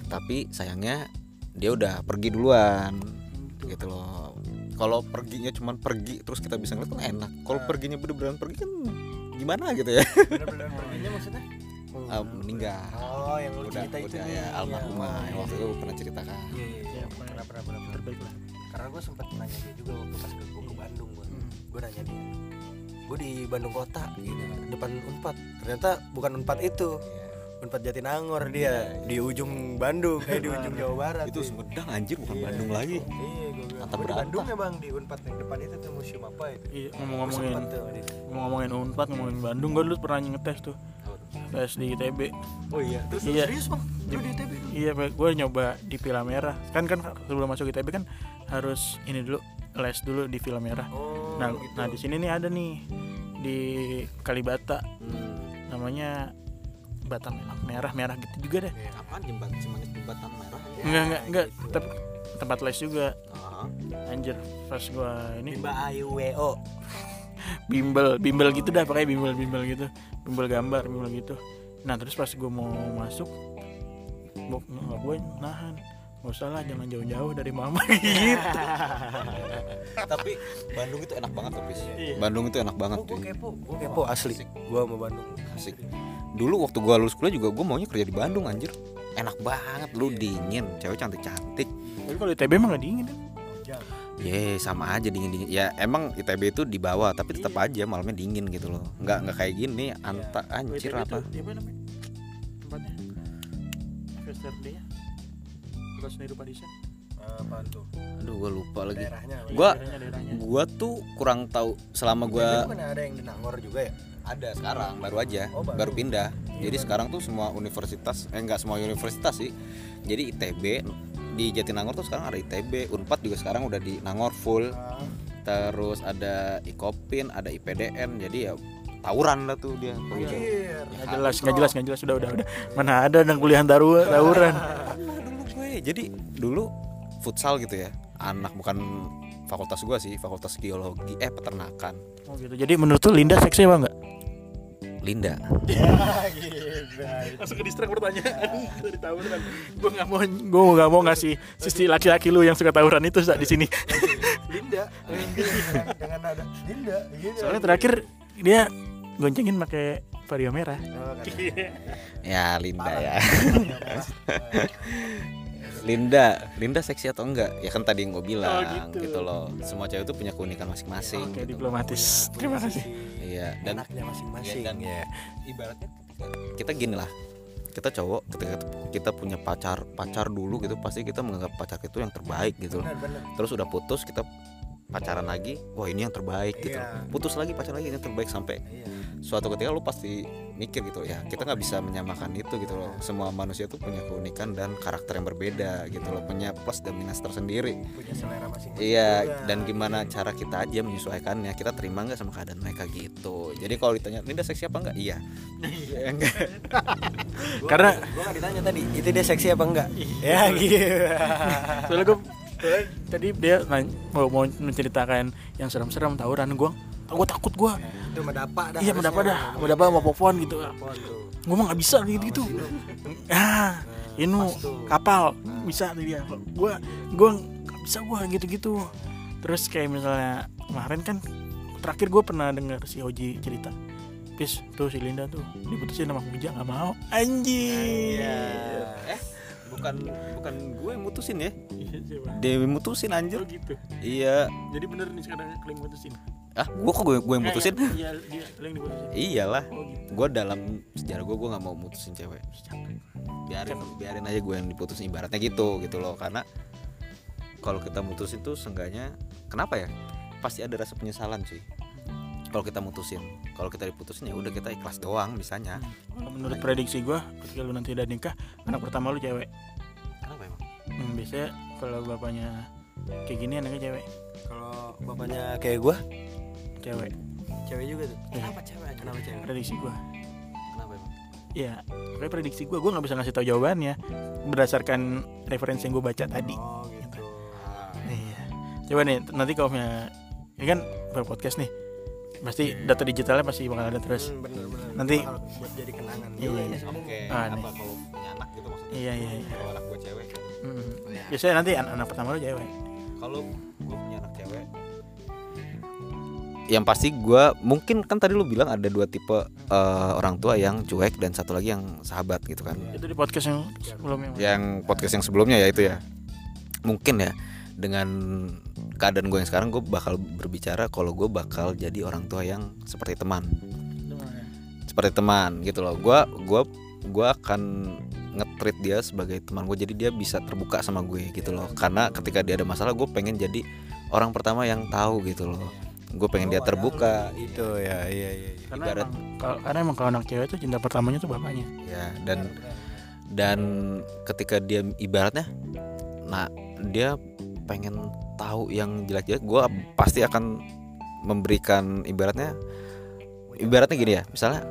Tapi sayangnya dia udah pergi duluan gitu loh. Kalau perginya cuman pergi terus kita bisa ngeliat kan enak? Kalau perginya bener-bener pergi kan gimana gitu ya? Bener-bener perginya maksudnya Ah, meninggal. Oh yang lu udah cerita itu udah ya almarhumah yang waktu itu pernah ceritakan. Iya iya ya iya pernah pernah pernah terbaik lah. Karena gue sempet nanya dia juga waktu pas ke gue ke Bandung gue Hmm. gue nanya dia gue di Bandung kota gitu depan Unpad. Ternyata bukan Unpad itu. Unpad Jatinangor dia di ujung Bandung kayak di ujung Jawa Barat itu. Sumedang anjir bukan Iya. Bandung lagi. iya gue bilang. Mantap "Gua di berantah." Bandung ya bang di Unpad yang depan itu tuh museum apa itu? Iya tuh sama dia. ngomong-ngomongin Unpad ngomongin Bandung gue dulu pernah ngetes tuh tes di ITB oh iya terus Iya. serius bang? Lu di ITB iya gue nyoba di Villa Merah. Kan kan sebelum masuk ITB kan harus ini dulu les dulu di Villa Merah. Oh nah gitu. nah di sini nih ada nih di Kalibata. Hmm. namanya Batam merah merah gitu juga deh. Apaan jembatan cuman jembatan merah enggak enggak enggak. Tapi tempat les juga. Ah. anjir pas gua ini. Mbak Ayu WO bimbel bimbel gitu dah pakai bimbel bimbel gitu. Bimbel gambar bimbel gitu. Nah terus pas gua mau masuk gua nggak gue nahan. Nggak usah lah jangan jauh-jauh dari mama gitu. Tapi Bandung itu enak banget tuh Pis. Iya. Bandung itu enak banget gue tuh kepo, gue kepo asli. Gue mau Bandung. asik. Dulu waktu gua lulus kuliah juga gua maunya kerja di Bandung anjir. Enak banget lu dingin cewek cantik cantik tapi kalau ITB mah nggak dingin kan Ye sama aja dingin dingin. Ya emang ITB itu di bawah tapi tetap aja malamnya dingin gitu loh. Nggak nggak kayak gini anta anjir apa? tuh, di apa namanya? Tempatnya. Yesterday ya. Bukan Seni Rupa Desain. Apaan tuh? Aduh gua lupa lagi. Daerahnya apa? Gua Daerahnya, daerahnya. gua tuh kurang tahu selama gua bukan ada yang di Nangor juga ya? ada sekarang baru aja Oh, baru. baru pindah. Jadi sekarang tuh semua universitas eh enggak semua universitas sih. Jadi ITB di Jatinangor tuh sekarang ada ITB, Unpad juga sekarang udah di Nangor full. Terus ada Ikopin, ada IPDN. Jadi ya tawuran lah tuh dia. Anjir. Nggak jelas, nggak jelas, nggak jelas. Udah, udah, udah. Mana ada dan kuliah taru tawuran. dulu gue jadi dulu futsal gitu ya anak bukan fakultas gua sih fakultas geologi eh peternakan Oh gitu. Jadi menurut tuh Linda seksi apa enggak? Linda Langsung ke distrak pertanyaan dari tawuran. Gue nggak mau, gue nggak mau ngasih sisi laki-laki lu yang suka tawuran itu di sini. Linda. Dengan- Dengan nada Linda gitu. Soalnya terakhir dia goncengin pakai vario merah. Oh, ya Linda ya Linda Linda seksi atau enggak ya kan tadi yang gue bilang Oh, gitu. gitu. loh semua cewek itu punya keunikan masing-masing Oke, gitu. diplomatis. Terima kasih. iya dan Anaknya masing-masing dan- ya. ibaratnya kita gini lah kita cowok ketika kita punya pacar pacar dulu gitu pasti kita menganggap pacar itu yang terbaik gitu loh Benar benar. terus udah putus kita pacaran lagi wah ini yang terbaik gitu Iya. putus lagi pacaran lagi ini yang terbaik sampai Iya. suatu ketika lu pasti mikir gitu ya kita nggak bisa menyamakan itu gitu loh semua manusia tuh punya keunikan dan karakter yang berbeda gitu loh punya plus dan minus tersendiri Punya selera masing-masing. iya juga. dan gimana cara kita aja menyesuaikannya kita terima nggak sama keadaan mereka gitu jadi kalau ditanya Linda seksi apa enggak iya Ya, enggak Karena- gua nggak ditanya tadi, itu dia seksi apa enggak? ya gitu. Soalnya gue tadi dia mau mau menceritakan yang serem-serem tawuran gue gue takut gue Itu mendapat dah. iya mendapat dah mendapat sama popon gitu. Gue mah nggak bisa gitu gitu ah ini Pas tuh. kapal bisa tuh dia. Gue gue nggak bisa gue gitu gitu terus kayak misalnya kemarin kan terakhir gue pernah dengar si Oji cerita. Pis tuh si Linda tuh diputusin sama Puja nggak mau. Anjir. Eh bukan bukan gue yang mutusin ya. Iya, dia yang mutusin anjir. Oh gitu. Iya. Jadi bener nih sekarang kalian mutusin? Ah gue kok gue, gue yang mutusin? Eh, iya dia kalian diputusin iyalah. Oh gitu. Gue dalam sejarah gue gue nggak mau mutusin cewek. Biarin biarin aja gue yang diputusin ibaratnya gitu gitu loh. Karena kalau kita mutusin tuh seenggaknya kenapa ya? Pasti ada rasa penyesalan sih kalau kita mutusin. Kalau kita diputusin ya udah kita ikhlas doang misalnya Kalau menurut prediksi gue ketika lu nanti udah nikah anak pertama lu cewek. Kenapa emang? Hmm, biasanya kalau bapaknya kayak gini anaknya cewek. Kalau bapaknya kayak gua, cewek. Cewek juga tuh. Iya. Kenapa cewek? Kenapa cewek? prediksi gue kenapa emang? Ya kayak prediksi gue gue nggak bisa ngasih tahu jawabannya berdasarkan referensi yang gue baca tadi. Oh gitu. iya. Coba nih nanti kalau punya ini kan podcast nih pasti data digitalnya pasti bakal ada terus. Hmm, bener bener. Nanti- Bakal buat jadi kenangan. Iya, juga iya. oke Ah, apa nih. kalau punya anak gitu maksudnya? Iya iya iya. Kalau anak gue cewek? Hmm. biasanya nanti an- anak pertama lu cewek? Kalau gue punya anak cewek? Yang pasti gue mungkin kan tadi lu bilang ada dua tipe eh, orang tua yang cuek dan satu lagi yang sahabat gitu kan. Itu di podcast yang sebelumnya yang podcast yang sebelumnya ya itu ya. Mungkin ya dengan keadaan gue yang sekarang gue bakal berbicara kalau gue bakal jadi orang tua yang seperti teman. Seperti teman gitu loh. Gue gua gua akan nge-treat dia sebagai teman gue jadi dia bisa terbuka sama gue gitu loh. Karena ketika dia ada masalah gue pengen jadi orang pertama yang tahu gitu loh. Gue pengen dia terbuka Itu ya, iya iya. iya. karena Ibarat- emang, kalau, karena emang kalau anak cewek itu cinta pertamanya tuh bapaknya. Ya dan dan ketika dia ibaratnya nah dia pengen tahu yang jelek-jelek gue pasti akan memberikan ibaratnya ibaratnya gini ya misalnya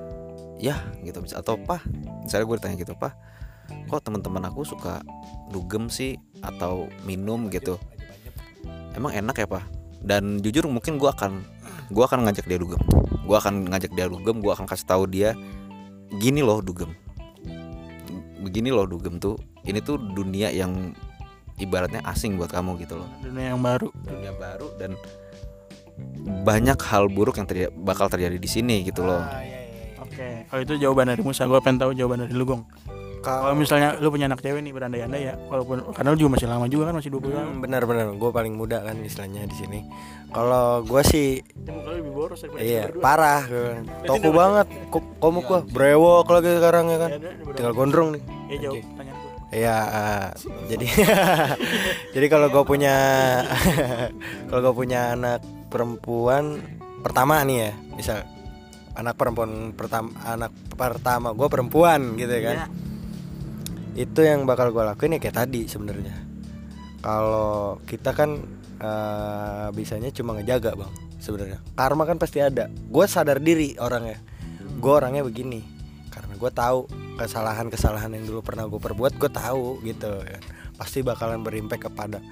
ya gitu atau apa misalnya gue ditanya gitu apa kok teman-teman aku suka dugem sih atau minum? gitu. Emang enak ya pak dan jujur mungkin gue akan gue akan ngajak dia dugem. Gue akan ngajak dia dugem gue akan kasih tahu dia gini loh dugem. Begini loh dugem tuh ini tuh dunia yang ibaratnya asing buat kamu gitu loh. Dunia yang baru. Dunia baru dan banyak hal buruk yang terjadi, bakal terjadi di sini gitu loh. Ah, iya, iya, iya. oke kalau itu jawaban dari Musa gue pengen tahu jawaban dari lu Gong. Kalau misalnya lu punya anak cewek nih berandai-andai ya, walaupun karena lu juga masih lama juga kan masih 20 tahun. Hmm, benar-benar gue paling muda kan istilahnya di sini. Kalau gue sih Ya, muka lebih boros iya parah gue kan. toko banget Ko- komuk gue brewok lagi sekarang ya kan. Ya, udah, tinggal gondrong nih. Ya jauh. Gua. Iya, eh, jadi jadi kalau gue punya kalau gue punya anak perempuan pertama nih ya, misal anak perempuan pertama anak pertama gue perempuan gitu ya kan, Iya. itu yang bakal gue lakuin ya kayak tadi sebenarnya. Kalau kita kan eh, bisanya cuma ngejaga bang sebenarnya. Karma kan pasti ada. Gue sadar diri orangnya. Gue orangnya begini gue tahu kesalahan-kesalahan yang dulu pernah gue perbuat gue tahu gitu ya. Pasti bakalan berimpact kepada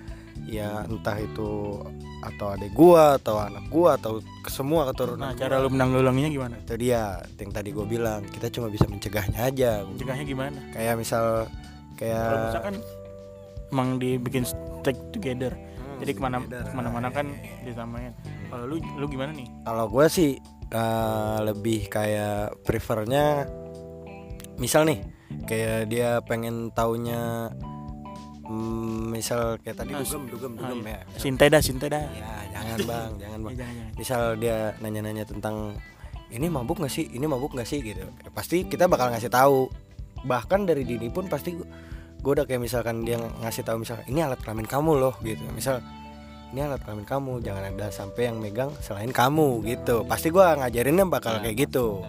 ya entah itu atau adik gua atau anak gua atau semua keturunan Nah, cara lu menanggulanginya gimana? itu dia yang tadi gue bilang kita cuma bisa mencegahnya aja Mencegahnya gimana? kayak misal Kalau kayak misalkan emang dibikin stick together. Hmm, Jadi ke mana together. ke mana-mana kan disamain. Kalau lu lu gimana nih? Kalau gue sih eh, lebih kayak prefernya misal nih kayak dia pengen taunya mm, misal kayak tadi Nah, dugem dugem Ah, dugem iya. ya. Sintai dah, sintai dah. Ya jangan bang, jangan Ya, bang. jangan. Misal dia nanya-nanya tentang ini mabuk nggak sih, ini mabuk nggak sih gitu. Ya, pasti kita bakal ngasih tahu. Bahkan dari dini pun pasti gue udah kayak misalkan dia ngasih tahu misalkan ini alat kelamin kamu loh gitu. Misal ini alat kelamin kamu, jangan ada sampai yang megang selain kamu gitu. Pasti gue ngajarinnya bakal kayak gitu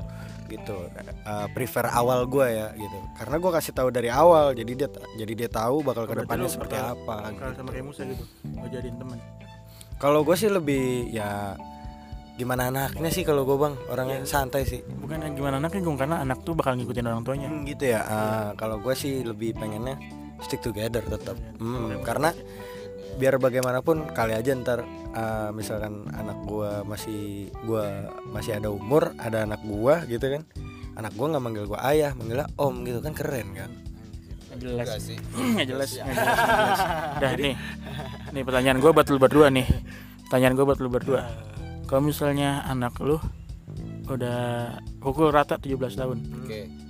gitu Eh, prefer awal gue ya gitu karena gue kasih tahu dari awal jadi dia jadi dia tahu bakal Berarti ke depannya lu seperti bakal- apa Kalau gitu. sama kayak Musa gitu, mau jadiin teman. Kalau gue sih lebih ya gimana anaknya sih kalau gue bang orangnya santai sih Bukan yang gimana anaknya Gung, karena anak tuh bakal ngikutin orang tuanya. Hmm, gitu ya. Ah, kalau gue sih lebih pengennya stick together tetap. Hmm, karena biar bagaimanapun kali aja ntar ah, misalkan anak gue masih gue masih ada umur, ada anak gue gitu kan. Anak gue nggak manggil gue ayah, manggilnya om gitu kan keren kan. Nggak jelas. Enggak sih. Nggak jelas, jelas. Dah nih, nih pertanyaan gue buat lu berdua nih. Pertanyaan gue buat lu berdua. Kalau misalnya anak lu udah pukul rata 17 tahun, Oke.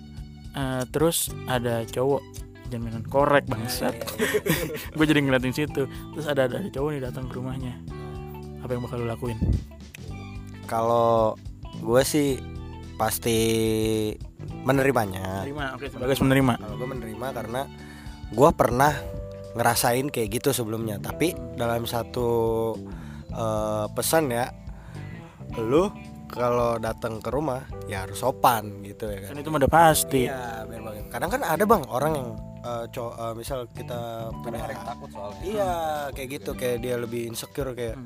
Eh, terus ada cowok jaminan korek bangsat. gue jadi ngeliatin situ. Terus ada ada cowok nih datang ke rumahnya. Apa yang bakal lu lakuin? Kalau gue sih pasti menerimanya. Terima, oke. Sebagai menerima. Kalau gue menerima karena gue pernah ngerasain kayak gitu sebelumnya. Tapi dalam satu eh, pesan ya, lu kalau datang ke rumah ya harus sopan gitu ya kan. Kan itu mah udah pasti. Iya, biar bagaimana. Kadang kan ada bang orang yang eh, cow- eh, misal kita punya takut soalnya. Iya, kayak gitu kayak dia lebih insecure kayak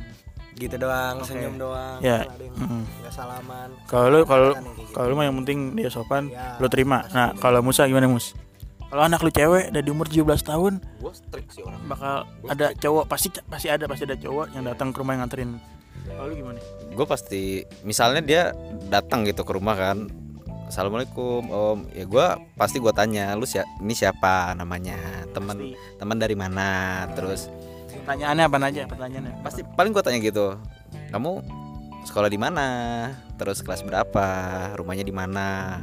gitu doang, Oke. senyum doang. Ya, Kan ada yang mm. nggak salaman. Kalau lu kalau Kan gitu. kalau lu mah yang penting dia sopan, Ya, lu terima. Nah, kalau Musa gimana Mus? Kalau anak lu cewek dari umur 17 tahun strict sih orang. bakal ada cowok pasti pasti ada pasti ada cowok yang datang ke rumah yang nganterin. Kalau lu gimana? Gue pasti misalnya dia datang gitu ke rumah kan. Assalamualaikum om. Ya gue pasti gue tanya lu siapa ini siapa namanya teman teman dari mana terus Pertanyaannya apa aja? Pertanyaannya. pasti paling gue tanya gitu kamu sekolah di mana terus kelas berapa rumahnya di mana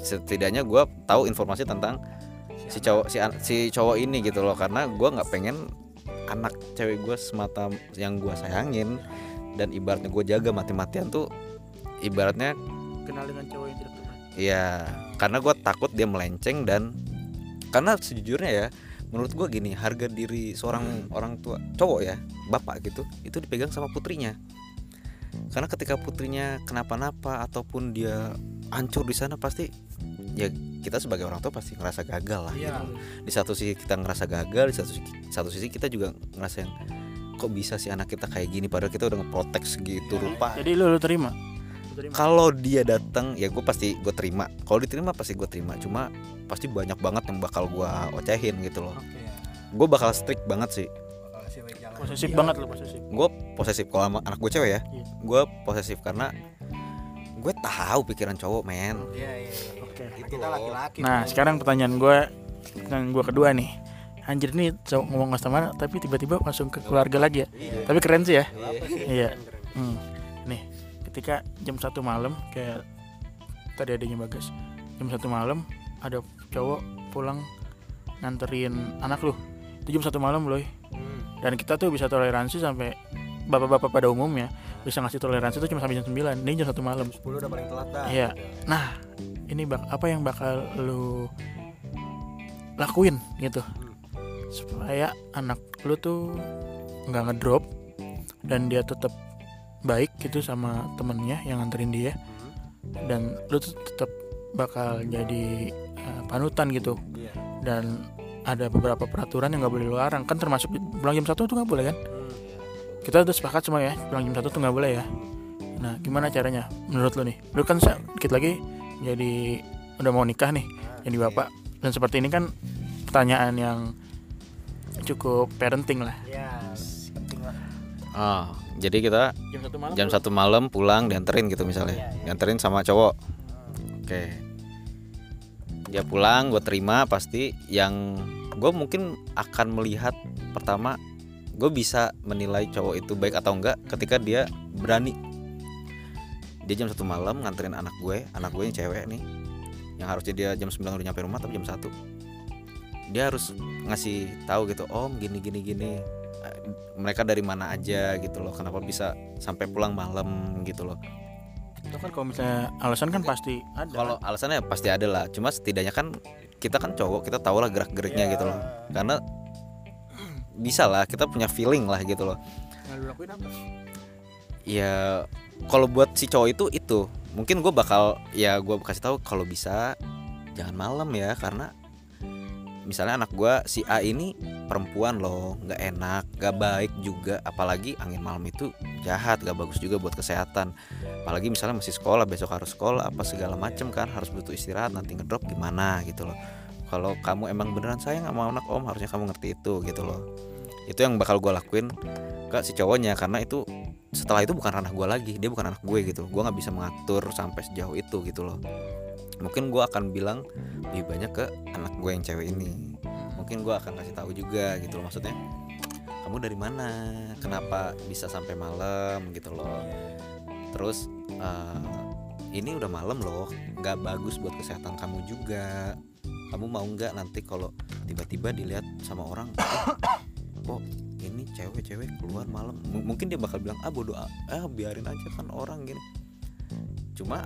setidaknya gue tahu informasi tentang si cowok si si cowok ini gitu loh karena gue nggak pengen anak cewek gue semata yang gue sayangin dan ibaratnya gue jaga mati-matian tuh ibaratnya kenal dengan cowok yang tidak tepat. ya karena gue takut dia melenceng dan karena sejujurnya ya menurut gue gini harga diri seorang orang tua cowok ya bapak gitu itu dipegang sama putrinya karena ketika putrinya kenapa-napa ataupun dia hancur di sana pasti ya kita sebagai orang tua pasti ngerasa gagal lah gitu. di satu sisi kita ngerasa gagal di satu sisi, satu sisi kita juga ngerasain kok bisa sih anak kita kayak gini padahal kita udah ngeprotek segitu rupa Jadi lu lu terima. Lu terima. kalau dia datang ya gue pasti gue terima kalau diterima pasti gue terima cuma pasti banyak banget yang bakal gue ocehin gitu loh gue bakal strict banget sih Posesif banget lu posesif. gue posesif kalau sama anak gue cewek ya Iya. gue posesif karena gue tahu pikiran cowok men Iya, iya, iya. Oke. Kita laki-laki. Nah, sekarang pertanyaan gue yang gue kedua nih. Anjir nih cowok ngomong customer tapi tiba-tiba langsung ke keluarga lagi ya. Tapi keren sih ya. Iya. Hmm. Nih, ketika jam satu malam kayak tadi adanya bagas. Jam satu malam ada cowok pulang nganterin anak lu. Itu jam satu malam loh dan kita tuh bisa toleransi sampai bapak-bapak pada umumnya bisa ngasih toleransi itu cuma sampai jam 9 ini jam satu malam. 10 udah paling telat dah. Iya. nah ini bak apa yang bakal lu lakuin gitu supaya anak lu tuh nggak ngedrop dan dia tetap baik gitu sama temennya yang nganterin dia dan lu tuh tetap bakal jadi eh, panutan gitu. Iya. dan ada beberapa peraturan yang nggak boleh lu larang. Kan termasuk pulang jam satu tuh nggak boleh kan? Kita udah sepakat semua ya pulang jam satu tuh nggak boleh ya. Nah gimana caranya menurut lu nih? Lu kan sa- dikit lagi jadi udah mau nikah nih jadi bapak. Dan seperti ini kan pertanyaan yang cukup parenting lah. Iya, penting lah. Oh, jadi kita jam satu malam jam satu malam pulang dianterin gitu misalnya. Dianterin sama cowok. Oke. Dia pulang gue terima pasti yang gue mungkin akan melihat pertama gue bisa menilai cowok itu baik atau enggak ketika dia berani. Dia jam satu malam nganterin anak gue anak gue yang cewek nih yang harusnya dia jam 9 udah nyampe rumah tapi jam satu dia harus ngasih tahu gitu om gini gini gini. Eh, mereka dari mana aja gitu loh kenapa bisa sampai pulang malam gitu loh. Itu kan kalau misalnya alasan kan pasti ada. Kalau alasannya pasti ada lah cuma setidaknya kan kita kan cowok kita tahu lah gerak geriknya gitu loh. Karena bisa lah kita punya feeling lah gitu loh. Ya kalau buat si cowok itu itu. Mungkin gue bakal ya gue kasih tahu kalau bisa jangan malam ya karena misalnya anak gue si A ini perempuan loh nggak enak nggak baik juga. Apalagi angin malam itu jahat gak bagus juga buat kesehatan. Apalagi misalnya masih sekolah besok harus sekolah apa segala macem kan harus butuh istirahat nanti ngedrop gimana gitu loh. Kalau kamu emang beneran sayang sama anak om harusnya kamu ngerti itu gitu loh. Itu yang bakal gue lakuin ke si cowoknya karena itu setelah itu bukan ranah gue lagi dia bukan anak gue gitu. Gue nggak bisa mengatur sampai sejauh itu gitu loh mungkin gue akan bilang lebih banyak ke anak gue yang cewek ini. Mungkin gue akan kasih tahu juga gitu loh maksudnya kamu dari mana? Kenapa bisa sampai malam? gitu loh. Terus eh, ini udah malam loh nggak bagus buat kesehatan kamu juga. Kamu mau nggak nanti kalau tiba-tiba dilihat sama orang "Eh, kok ini cewek-cewek keluar malam. M- mungkin dia bakal bilang ah bodoh ah biarin aja kan orang gini. Cuma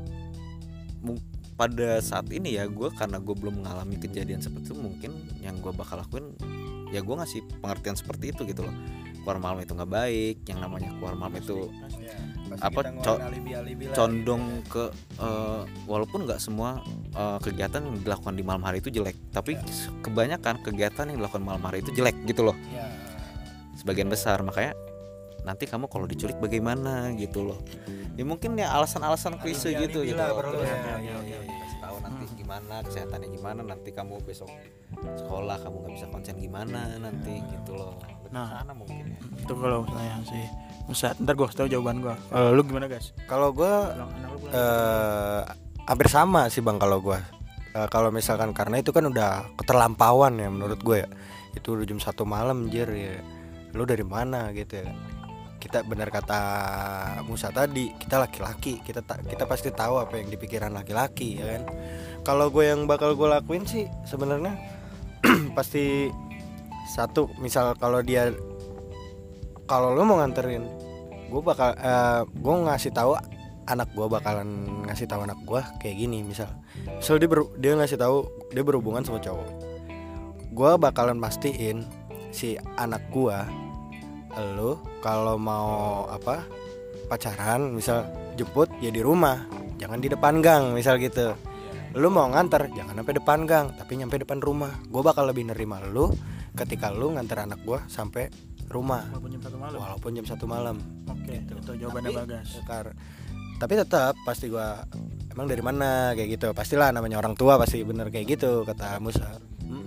mung- pada saat ini ya gue karena gue belum mengalami kejadian seperti itu mungkin yang gue bakal lakuin ya gue ngasih pengertian seperti itu gitu loh. Keluar malam itu nggak baik yang namanya keluar malam itu apa, co- condong ke eh, walaupun nggak semua eh, kegiatan yang dilakukan di malam hari itu jelek tapi kebanyakan kegiatan yang dilakukan malam hari itu jelek gitu loh. Sebagian besar makanya nanti kamu kalau diculik bagaimana gitu loh. Ya mungkin ya alasan-alasan klise gitu gitu ya. ya, Iya, ya, ya, kasih tahu nanti gimana kesehatannya gimana nanti kamu besok sekolah kamu nggak bisa konsen gimana nanti gitu loh. Lebih Nah. sana mungkin ya. Itu kalau misalnya sih. Musa, ntar gue tahu jawaban gue kalau lu gimana guys? Kalau gue pulang eh hampir sama sih bang kalau gue Eh, kalau misalkan karena itu kan udah keterlampauan ya menurut gue ya. Itu udah jam satu malam jir ya. Lu dari mana gitu ya kita benar kata Musa tadi kita laki-laki kita ta- kita pasti tahu apa yang di pikiran laki-laki ya kan? Kalau gue yang bakal gue lakuin sih sebenarnya pasti satu misal kalau dia kalau lu mau nganterin gue bakal eh, gue ngasih tahu anak gue bakalan ngasih tahu anak gue kayak gini misal. Misal dia dia ngasih tahu dia berhubungan sama cowok. Gue bakalan pastiin si anak gue lo kalau mau apa pacaran misal jemput ya di rumah. Jangan di depan gang misal gitu. Lu mau nganter jangan sampai depan gang tapi nyampe depan rumah. Gue bakal lebih nerima lu ketika lu nganter anak gue sampai rumah. Walaupun jam satu malam. Walaupun jam satu malam. Oke itu jawabannya Tapi- bagas Kar- tapi tetap pasti gua emang dari mana? Kayak gitu. Pastilah namanya orang tua pasti bener kayak gitu kata Musa.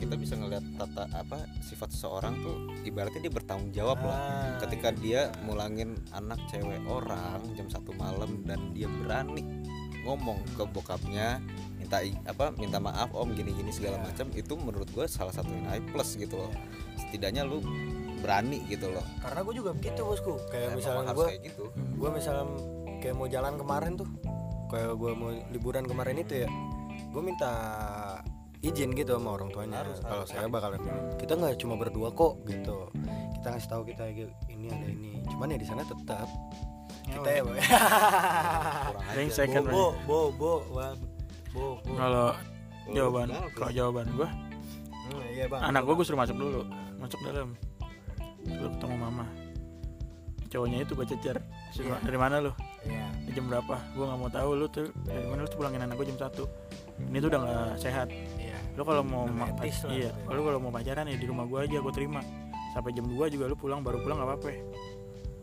Kita bisa ngeliat tata apa sifat seseorang tuh ibaratnya dia bertanggung jawab lah. Ah, ketika dia mulangin anak cewek orang jam satu malam dan dia berani ngomong ke bokapnya minta i- apa minta maaf om gini gini segala macam itu menurut gue salah satu nilai plus gitu loh. Setidaknya lu berani gitu loh. Karena gue juga begitu bosku. Kayak Emang misalnya gue kayak gitu. Gue misalnya kayak mau jalan kemarin tuh kayak gue mau liburan kemarin itu ya gue minta izin gitu sama orang tuanya. Harus, kalau harus. saya bakalan kita nggak cuma berdua kok gitu. Kita ngasih tahu kita ini ada ini. Cuman ya di sana tetap. Kita ya kurang aja Brengsek kan, bo bo bo bo bo Kalau jawaban kalau jawaban gua Hmm, iya bang. anak gua gue suruh masuk dulu. Masuk dalam. Lu ketemu mama. Cowoknya itu baca cecer Iya. dari mana lu? Iya. Jam berapa? Gua nggak mau tahu lu tuh. Dari mana lu tuh pulangin anak gua jam satu. Ini tuh udah nggak sehat. Iya lu kalau mau ma- iya lu kalau mau pacaran ya di rumah gua aja gua terima. Sampai jam 2 juga lu pulang baru pulang nggak apa-apa.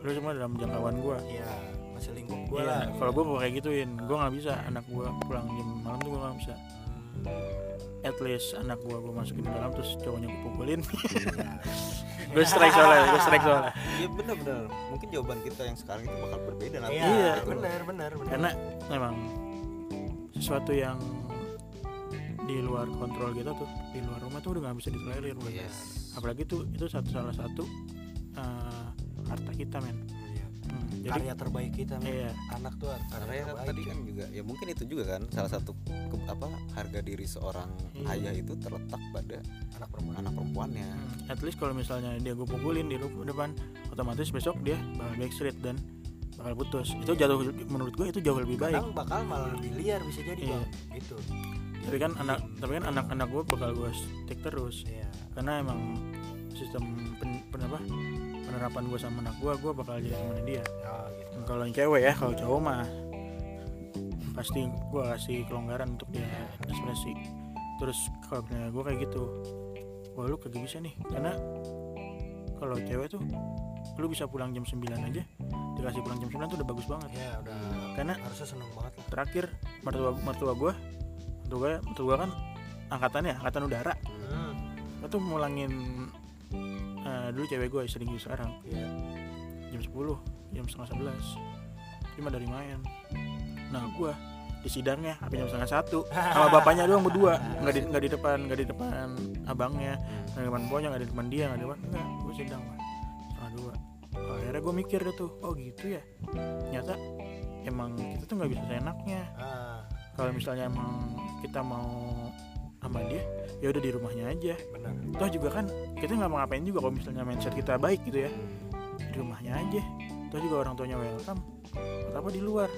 Lu semua dalam jangkauan gua. Iya masih lingkup gua Iya, lah. kalau mau kayak gituin gua nggak bisa. Anak gua pulang jam malam tuh gua nggak bisa. Hmm, at least anak gua gua masukin ke dalam terus cowoknya gua pukulin. Iya. gue strike soalnya gue strike soalnya. Iya benar-benar mungkin jawaban kita yang sekarang itu bakal berbeda nanti. Iya. Benar benar benar karena memang sesuatu yang di luar kontrol kita tuh di luar rumah tuh udah nggak bisa ditolerir. Yes. apalagi tuh itu satu salah satu eh, harta kita men Iya. Hmm, jadi karya terbaik kita men. iya anak tuh karena karya ya terbaik tadi kan juga ya mungkin itu juga kan salah satu ke- apa harga diri seorang Iya. ayah itu terletak pada anak perempuan anak perempuannya Hmm, at least kalau misalnya dia gue pukulin di depan otomatis besok dia bakal backstreet dan bakal putus itu jatuh menurut gue itu jauh lebih baik kadang bakal malah lebih liar bisa jadi Iya. bang gitu tapi kan anak tapi kan anak-anak gue bakal gue stick terus. Iya. Karena emang sistem pen, pen- apa, penerapan gue sama anak gue gue bakal jadi temannya dia. Ya gitu. Kalau yang cewek ya kalau cowok mah pasti gue kasih kelonggaran untuk dia ekspresi. Terus kalau misalnya gue kayak gitu wah lu kagak bisa nih. Karena kalau cewek tuh lu bisa pulang jam 9 aja dikasih pulang jam 9 tuh udah bagus banget. Ya udah karena harusnya seneng banget lah. terakhir mertua mertua gue gue mertua gue kan angkatannya angkatan udara. Hmm. gue tuh mulangin eh, dulu cewek gue sering sekarang. Iya. Jam 10 jam setengah 11 cuma dari main. Nah gue di sidangnya sampai jam setengah satu. Sama bapaknya doang berdua. Nggak di nggak di depan nggak di depan abangnya. Nggak di depan bapaknya nggak di depan dia nggak di depan enggak gue sidang setengah dua. Oh, akhirnya gue mikir deh tuh oh gitu ya? Ternyata emang kita tuh nggak bisa seenaknya. Ah kalau misalnya emang kita mau sama dia ya udah di rumahnya aja. Benar. Toh juga kan kita nggak mau ngapain juga kalau misalnya mindset kita baik gitu ya. Di rumahnya aja. Toh juga orang tuanya welcome. Apa di luar?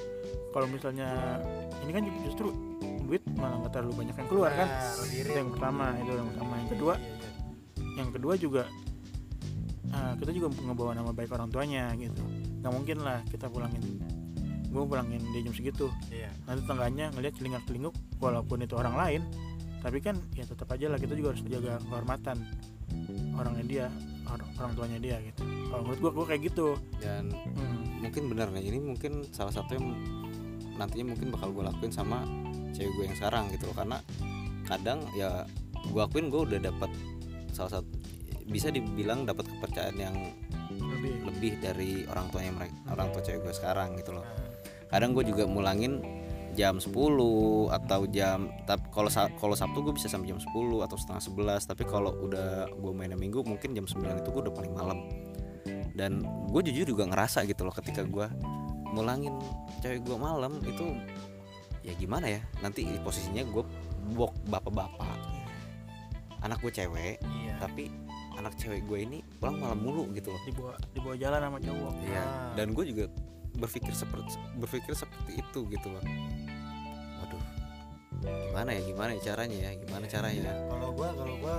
Kalau misalnya ini kan justru duit malah nggak terlalu banyak yang keluar kan? Nah, lebih itu yang pertama itu yang pertama. Yang kedua Iya, iya. yang kedua juga eh, kita juga ngebawa nama baik orang tuanya gitu. Nggak mungkin lah kita pulangin gue pulangin dia jam segitu. Iya. Nanti tetangganya ngelihat celingak celinguk walaupun itu orang lain tapi kan ya tetap aja lah kita juga harus jaga kehormatan orangnya dia orang, orang tuanya dia gitu. Kalau menurut gua gua kayak gitu. Dan hmm. mungkin benar nih ini mungkin salah satu yang nantinya mungkin bakal gue lakuin sama cewek gue yang sekarang gitu loh. Karena kadang ya gue akuin gue udah dapat salah satu bisa dibilang dapat kepercayaan yang lebih. lebih dari orang tuanya mereka orang tua cewek gue sekarang gitu loh. Nah, kadang gue juga mulangin jam 10 atau jam tapi kalau kalau Sabtu gue bisa sampai jam 10 atau setengah 11 tapi kalau udah gue mainnya minggu mungkin jam 9 itu gue udah paling malam dan gue jujur juga ngerasa gitu loh ketika gue mulangin cewek gue malam itu ya gimana ya nanti posisinya gue bok bapak-bapak anak gue cewek iya tapi anak cewek gue ini pulang malam mulu gitu loh dibawa dibawa jalan sama cowok Iya. Ah. Dan gue juga berpikir seperti berpikir seperti itu gitu loh. Waduh. Gimana ya? Gimana ya caranya ya? Gimana caranya? kalau gua kalau gua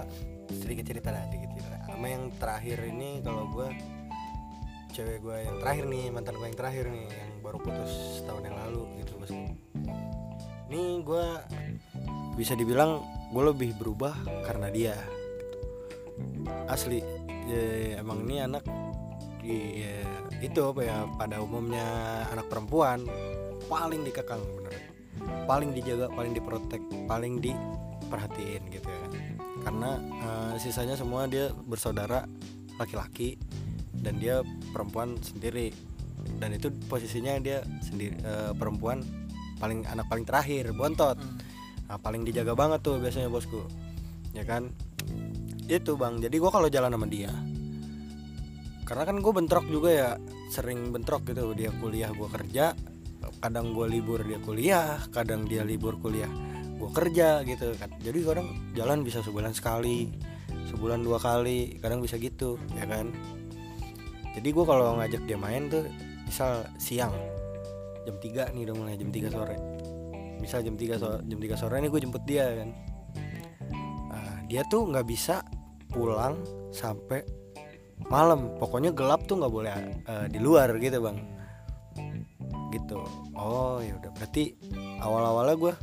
sedikit cerita lah sedikit cerita sama yang terakhir ini kalau gua cewek gua yang terakhir nih mantan gua yang terakhir nih yang baru putus setahun yang lalu gitu bosku ini gua bisa dibilang gue lebih berubah karena dia asli Ya, emang ini anak di ya, itu apa ya pada umumnya anak perempuan paling dikekang bener. Paling dijaga paling diprotek paling diperhatiin gitu ya. Karena eh, sisanya semua dia bersaudara laki-laki dan dia perempuan sendiri. Dan itu posisinya dia sendiri eh, perempuan paling anak paling terakhir bontot. Hmm. nah, paling dijaga banget tuh biasanya bosku ya kan? Itu bang. Jadi gua kalau jalan sama dia karena kan gue bentrok juga ya sering bentrok gitu. Dia kuliah gua kerja. Kadang gue libur dia kuliah. Kadang dia libur kuliah gue kerja gitu kan. Jadi kadang jalan bisa sebulan sekali sebulan dua kali kadang bisa gitu ya kan? Jadi gue kalau ngajak dia main tuh misal siang jam 3 nih udah mulai jam 3 sore. Misal jam 3 sore jam 3 sore nih gue jemput dia kan. Nah, dia tuh nggak bisa pulang sampai malam. Pokoknya gelap tuh nggak boleh eh, di luar gitu bang. Gitu. Oh ya udah. Berarti awal awalnya gue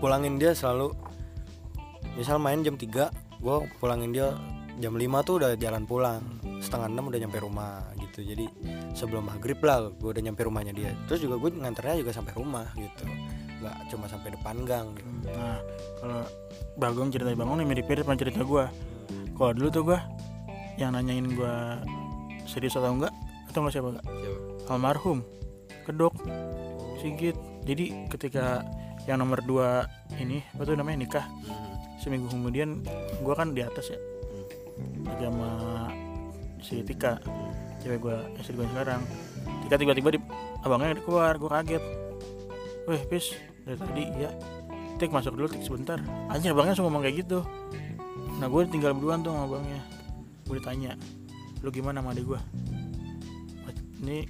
pulangin dia selalu misal main jam 3 gue pulangin dia jam 5 tuh udah jalan pulang. Setengah enam udah nyampe rumah gitu. Jadi sebelum maghrib lah gue udah nyampe rumahnya dia. Terus juga gue nganternya juga sampai rumah gitu. Nggak cuma sampai depan gang gitu. Nah, kalau Bagong cerita Bagong nih mirip-mirip sama cerita gua. Kalau dulu tuh gua yang nanyain gua serius atau enggak atau enggak siapa enggak? Almarhum. Kedok. Sigit. Jadi ketika yang nomor dua ini apa tuh namanya nikah seminggu kemudian gua kan di atas ya. Lagi sama si Tika cewek gua istri gua sekarang. Tika tiba-tiba di abangnya keluar gua kaget. Weh pis dari tadi ya Tik masuk dulu tik sebentar. Anjir abangnya langsung ngomong kayak gitu. Nah gue tinggal berdua tuh sama abangnya Gue ditanya Lu gimana sama adik gue Ini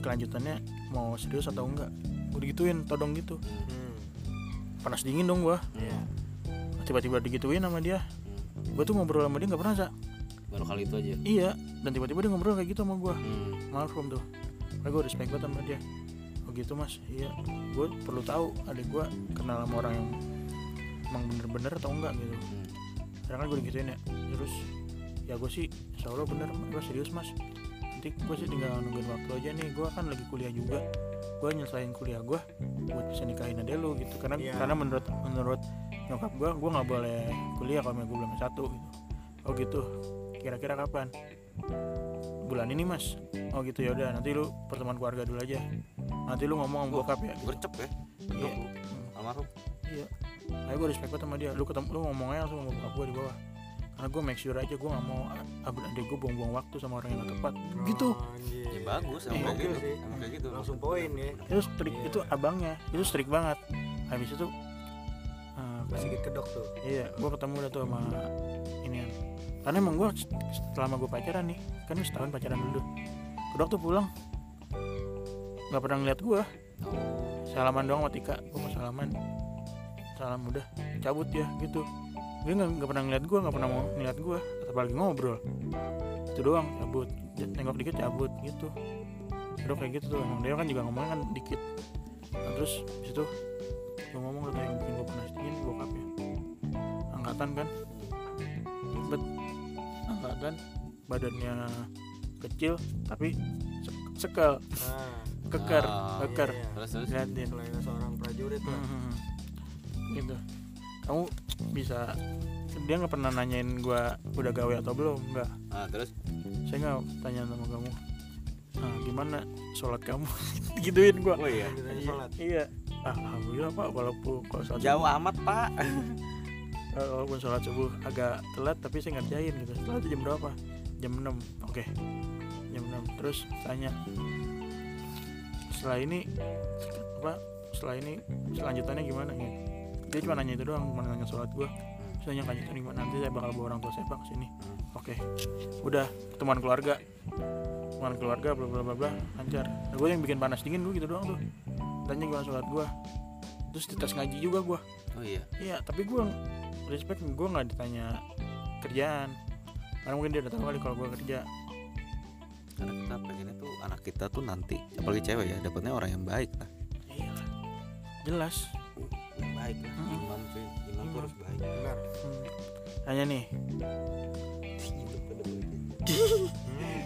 kelanjutannya mau serius atau enggak? Gue digituin todong gitu. Panas dingin dong gue Iya. Tiba-tiba digituin sama dia. Gue tuh ngobrol sama dia gak pernah Sa. baru kali itu aja? Iya Dan tiba-tiba dia ngobrol kayak gitu sama gue hmm. Almarhum tuh. Makanya gue respect banget sama dia. Oh gitu mas. Iya. Gue perlu tahu adik gue kenal sama orang yang Emang bener-bener atau enggak gitu. Hmm. Karena kan gue digituin ya. Terus Ya gue sih Insya Allah bener Gue serius mas Nanti gue sih tinggal nungguin waktu aja nih Gue kan lagi kuliah juga Gue nyelesain kuliah gue Buat bisa nikahin adek lu gitu Karena Iya. karena menurut menurut nyokap gue Gue gak boleh kuliah kalau gue belum S1 gitu Oh gitu Kira-kira kapan? Bulan ini mas Oh gitu ya udah nanti lu pertemuan keluarga dulu aja Nanti lu ngomong sama bokap ya gitu. gercep ya Iya. almarhum Iya. Ayo gue respect banget sama dia. Lu ketemu lu ngomongnya langsung sama bokap gue di bawah. Karena gue make sure aja gue gak mau abis adik gue buang-buang waktu sama orang yang gak tepat. Gitu. ya bagus Iya, emang kayak oke gitu. sih. emang kayak gitu. Langsung poin ya. Itu strict itu abangnya. Itu strict banget. Habis itu eh, masih ke kedok tuh iya, gue ketemu udah tuh sama ini. Karena emang gue selama gue pacaran nih kan setahun pacaran dulu. Kedok tuh pulang. Nggak pernah ngeliat gue salaman doang sama Tika. Gue mau salaman. Salam udah. Cabut ya gitu dia nggak pernah ngeliat gue nggak pernah mau ngeliat gue apalagi ngobrol. Itu doang cabut nengok dikit cabut gitu. Kedok kayak gitu tuh emang. Dia kan juga ngomongnya kan dikit. Nah, terus situ gue ngomong tuh yang bikin gue panas dingin bokapnya. Angkatan kan? Ribet. Angkatan. Badannya kecil tapi se- sekal. Nah keker Ah, keker. iya. terus terus liatin. Selain seorang prajurit lah Hmm, gitu kamu bisa dia nggak pernah nanyain gua udah gawe atau belum? Nggak. Ah terus? Saya nggak tanya sama kamu. Nah, gimana sholat kamu? Gituin gua. Oh iya. Iya, sholat. Iya. Ah, alhamdulillah pak walaupun kalau sholat jauh subuh, amat pak. Eh, walaupun sholat subuh agak telat tapi saya ngerjain gitu. Telat jam berapa? Jam 6 oke. Jam 6 terus tanya setelah ini apa setelah ini selanjutannya gimana? Gitu dia cuma nanya itu doang cuma nanya sholat gua. Terus nanya lanjutannya gimana? Nanti saya bakal bawa orang tua saya pak ke sini. Oke. Udah pertemuan keluarga. Pertemuan keluarga bla bla bla bla. Lancar. Nah, gue yang bikin panas dingin gue gitu doang tuh. Tanya gimana sholat gua. Terus dites ngaji juga gua. Oh iya. Iya, tapi gue respect gue nggak ditanya kerjaan. Karena mungkin dia udah tahu kali kalau gue kerja. karena kita pengennya tuh anak kita tuh nanti apalagi cewek ya dapatnya orang yang baik lah. Iya. Jelas. Baik lah Hmm. imam cuy imam tuh Imam. harus baik benar Hmm. Tanya nih,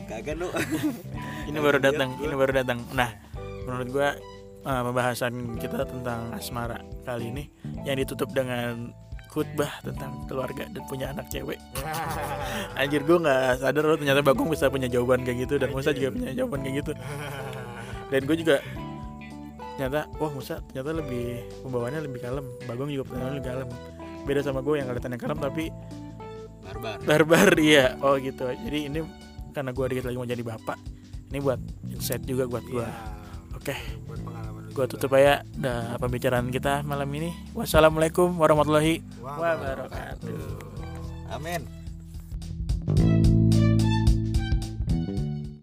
kagak no ini baru datang, ini baru datang. Nah, menurut gue eh, pembahasan kita tentang asmara kali ini yang ditutup dengan khutbah tentang keluarga dan punya anak cewek. Anjir gue nggak sadar loh ternyata Bagong bisa punya jawaban kayak gitu dan Musa juga punya jawaban kayak gitu. Dan gue juga ternyata wah Musa ternyata lebih pembawaannya lebih kalem. Bagong juga pertanyaannya lebih kalem. Beda sama gue yang kelihatannya kalem tapi barbar barbar iya. Oh gitu. Jadi ini karena gue dikit lagi mau jadi bapak. Ini buat insight juga buat gue. Iya. Oke, lu gue tutup aja dah pembicaraan kita malam ini wassalamualaikum warahmatullahi wabarakatuh Amin